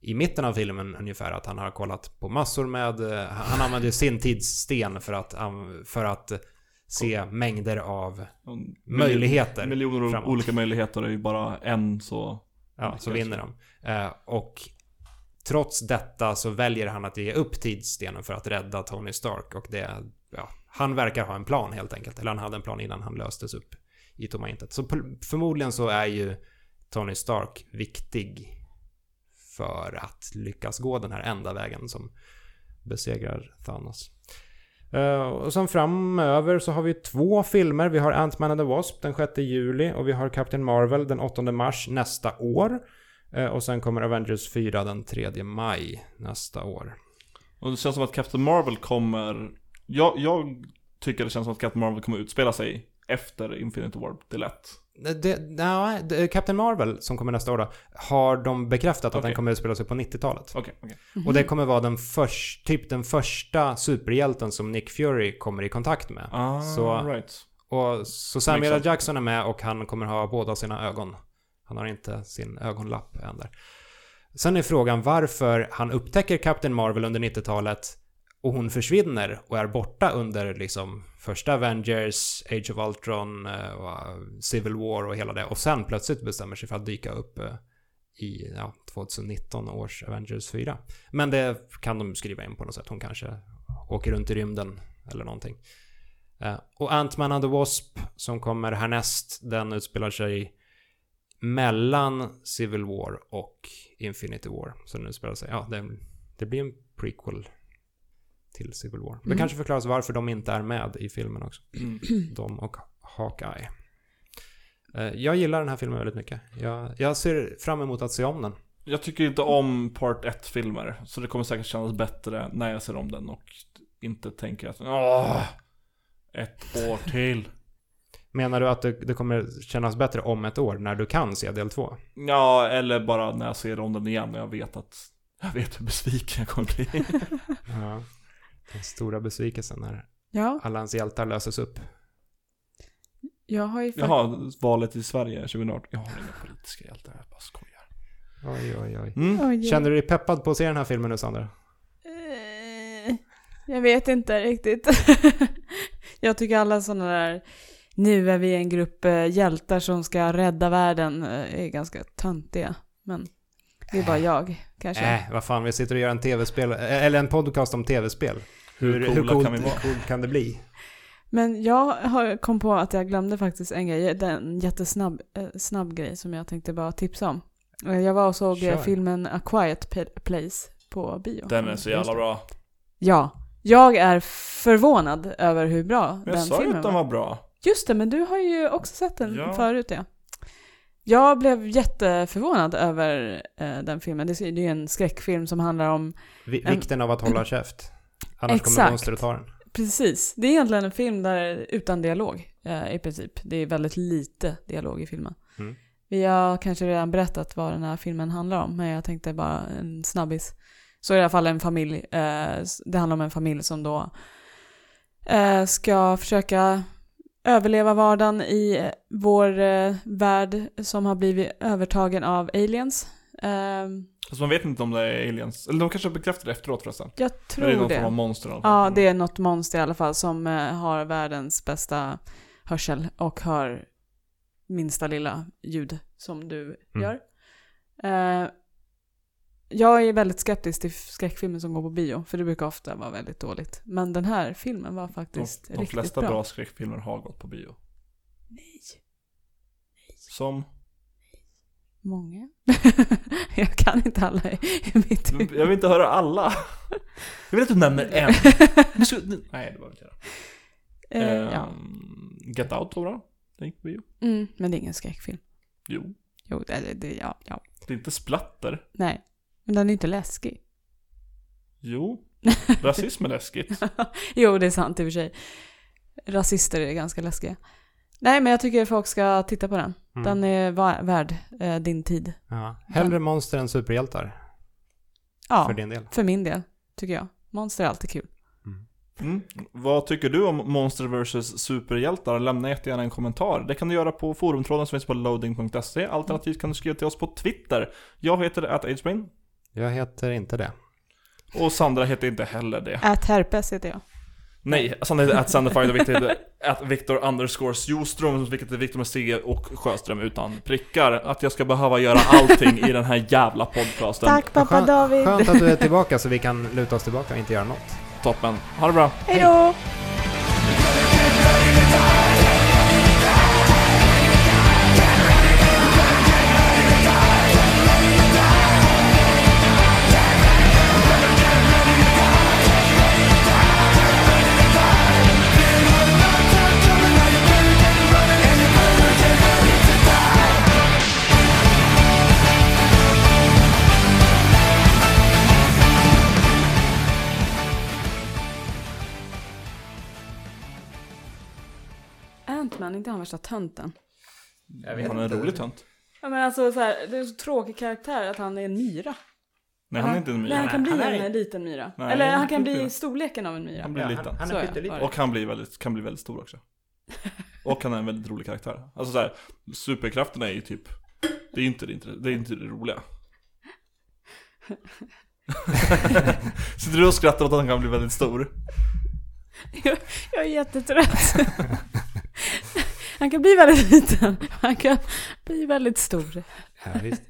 i mitten av filmen ungefär att han har kollat på massor med... eh, Han använder sin tidssten för att, för att se mängder av möjligheter.
Miljoner av
framåt.
olika möjligheter är ju bara en så...
Ja, så vinner de. Eh, och trots detta så väljer han att ge upp tidsstenen för att rädda Tony Stark. Och det... Ja, han verkar ha en plan helt enkelt. Eller han hade en plan innan han löstes upp i tomma intet. Så förmodligen så är ju Tony Stark viktig för att lyckas gå den här enda vägen som besegrar Thanos. Uh, och sen framöver så har vi två filmer. Vi har Ant-Man and the Wasp den 6 juli och vi har Captain Marvel den 8 mars nästa år. Uh, och sen kommer Avengers 4 den 3 maj nästa år.
Och det känns som att Captain Marvel kommer... Jag, jag tycker det känns som att Captain Marvel kommer utspela sig efter Infinity War. Det är lätt.
Det, nej, Captain Marvel som kommer nästa år då, har de bekräftat att den kommer att spela sig på 90-talet.
Okej, okej.
Och det kommer vara den först, typ den första superhjälten som Nick Fury kommer i kontakt med.
Ah,
Så-
right.
Och så Samuel L. Jackson är med och han kommer ha båda sina ögon. Han har inte sin ögonlapp än där. Sen är frågan varför han upptäcker Captain Marvel under 90-talet och hon försvinner och är borta under liksom första Avengers, Age of Ultron, eh, eh, Civil War och hela det. Och sen plötsligt bestämmer sig för att dyka upp eh, i ja, 2019 års Avengers 4. Men det kan de skriva in på något sätt. Hon kanske åker runt i rymden eller någonting. Och Ant-Man and the Wasp som kommer härnäst, den utspelar sig mellan Civil War och Infinity War. Så den utspelar sig, ja, det, det blir en prequel till Civil War. Det
Mm.
kanske förklaras varför de inte är med i filmen också.
Mm.
De och Hawkeye. Eh, Jag gillar den här filmen väldigt mycket. Jag, jag ser fram emot att se om den.
Jag tycker inte om Part 1-filmer. Så det kommer säkert kännas bättre när jag ser om den och inte tänker att Åh, ett år till.
Menar du att det, det kommer kännas bättre om ett år när du kan se del två?
Ja, eller bara när jag ser om den igen och jag vet att jag vet hur besviken jag kommer bli.
Ja. Den stora besvikelsen när
Ja,
alla ens hjältar löses upp.
jag har ju fakt-
Jaha, valet i Sverige 2018. Jag har inga politiska hjältar, jag bara skojar.
Oj, oj, oj.
Mm.
Oj,
Känner du dig peppad på att se den här filmen nu, Sandra?
Eh, Jag vet inte riktigt. jag tycker alla sådana där, nu är vi en grupp eh, hjältar som ska rädda världen, eh, är ganska töntiga. Men det är bara jag, kanske.
Äh, vad fan, vi sitter och gör en tv-spel, eller en podcast om tv-spel.
Hur coola
coolt
kan vi vara?
coolt kan det bli?
Men jag har, kom på att jag glömde faktiskt en grej, det är en jättesnabb eh, snabb grej som jag tänkte bara tipsa om. Eh, Jag var och såg eh,
Kör.
filmen A Quiet Place på bio.
Den är så jävla bra.
Ja, jag är förvånad över hur bra
Jag
den
sa ju
filmen
att den
var.
var bra.
Just det, men du har ju också sett den
Ja.
förut ja. Jag blev jätteförvånad över eh, den filmen. Det är ju en skräckfilm som handlar om,
Vi,
En-
vikten av att hålla käft. Annars kommer
Exakt.
monstret ta den.
precis, det är egentligen en film där utan dialog eh, i princip. Det är väldigt lite dialog i filmen.
Mm.
Vi har kanske redan berättat vad den här filmen handlar om, men jag tänkte bara en snabbis. Så i alla fall en familj, eh, det handlar om en familj som då eh, ska försöka överleva vardagen i eh, vår eh, värld som har blivit övertagen av aliens. Eh,
Fast man vet inte om det är aliens. Eller de kanske bekräftar det efteråt förresten.
jag
Men det är
tror
någon form av
det.
monster fall.
Ja, det är något monster i alla fall som eh, har världens bästa hörsel och hör minsta lilla ljud som du
Mm.
gör. Eh, jag är väldigt skeptisk till skräckfilmer som går på bio, för det brukar ofta vara väldigt dåligt. Men den här filmen var
De,
faktiskt
de
riktigt
flesta
bra.
bra skräckfilmer har gått på bio.
Nej.
Som?
Många. jag kan inte alla i, mitt huvud.
Jag vill inte höra alla. Jag vill att du nämner en. Nej, det var inte göra.
Eh, ja.
Ehm, Get Out var bra. Den gick på bio.
mm, men det är ingen skräckfilm.
Jo.
Jo, det, det, det, ja, ja.
Det är inte splatter.
Nej. Men den är inte läskig.
Jo. Rasism är läskigt.
jo, det är sant i och för sig. Rasister är ganska läskiga. Nej, men jag tycker folk ska titta på den.
Mm.
Den är värd eh, din tid.
Ja. Hellre monster än superhjältar.
Ja,
För din del.
för min del, tycker jag. Monster är alltid kul.
Mm. Vad tycker du om Monster vs Superhjältar? Lämna jättegärna en kommentar. Det kan du göra på forumtråden som finns på loading.se. Alternativt kan du skriva till oss på Twitter. Jag heter atagespring.
Jag heter inte det.
Och Sandra heter inte heller det.
Ät herpes heter jag.
Nej, Sandra heter atsanderfied och Victor heter at Victor underscore Sjoström, vilket är Victor med C och Sjöström utan prickar. Att jag ska behöva göra allting i den här jävla podcasten.
Tack pappa
Skönt-
David!
Skönt att du är tillbaka så vi kan luta oss tillbaka och inte göra något.
Toppen. Ha det bra.
Hej inte han värsta tönten?
Jag
Han är en rolig tönt.
Ja men alltså så här, det är en så tråkig karaktär att han är en myra.
Nej, han är inte en
Nej, han
myra.
kan bli
han är-
en liten myra.
Nej,
Eller
han
kan bli storleken av en myra.
Han blir liten.
Han, han
Så är
pytteliten.
Och han blir väldigt, kan bli väldigt stor också. Och han är en väldigt rolig karaktär. Alltså såhär, superkrafterna är ju typ, det är ju inte det, det, är inte det roliga. Sitter du och skrattar åt att han kan bli väldigt stor?
Jag, jag är jättetrött. Han kan bli väldigt liten, han kan bli väldigt stor.
Ja, visst.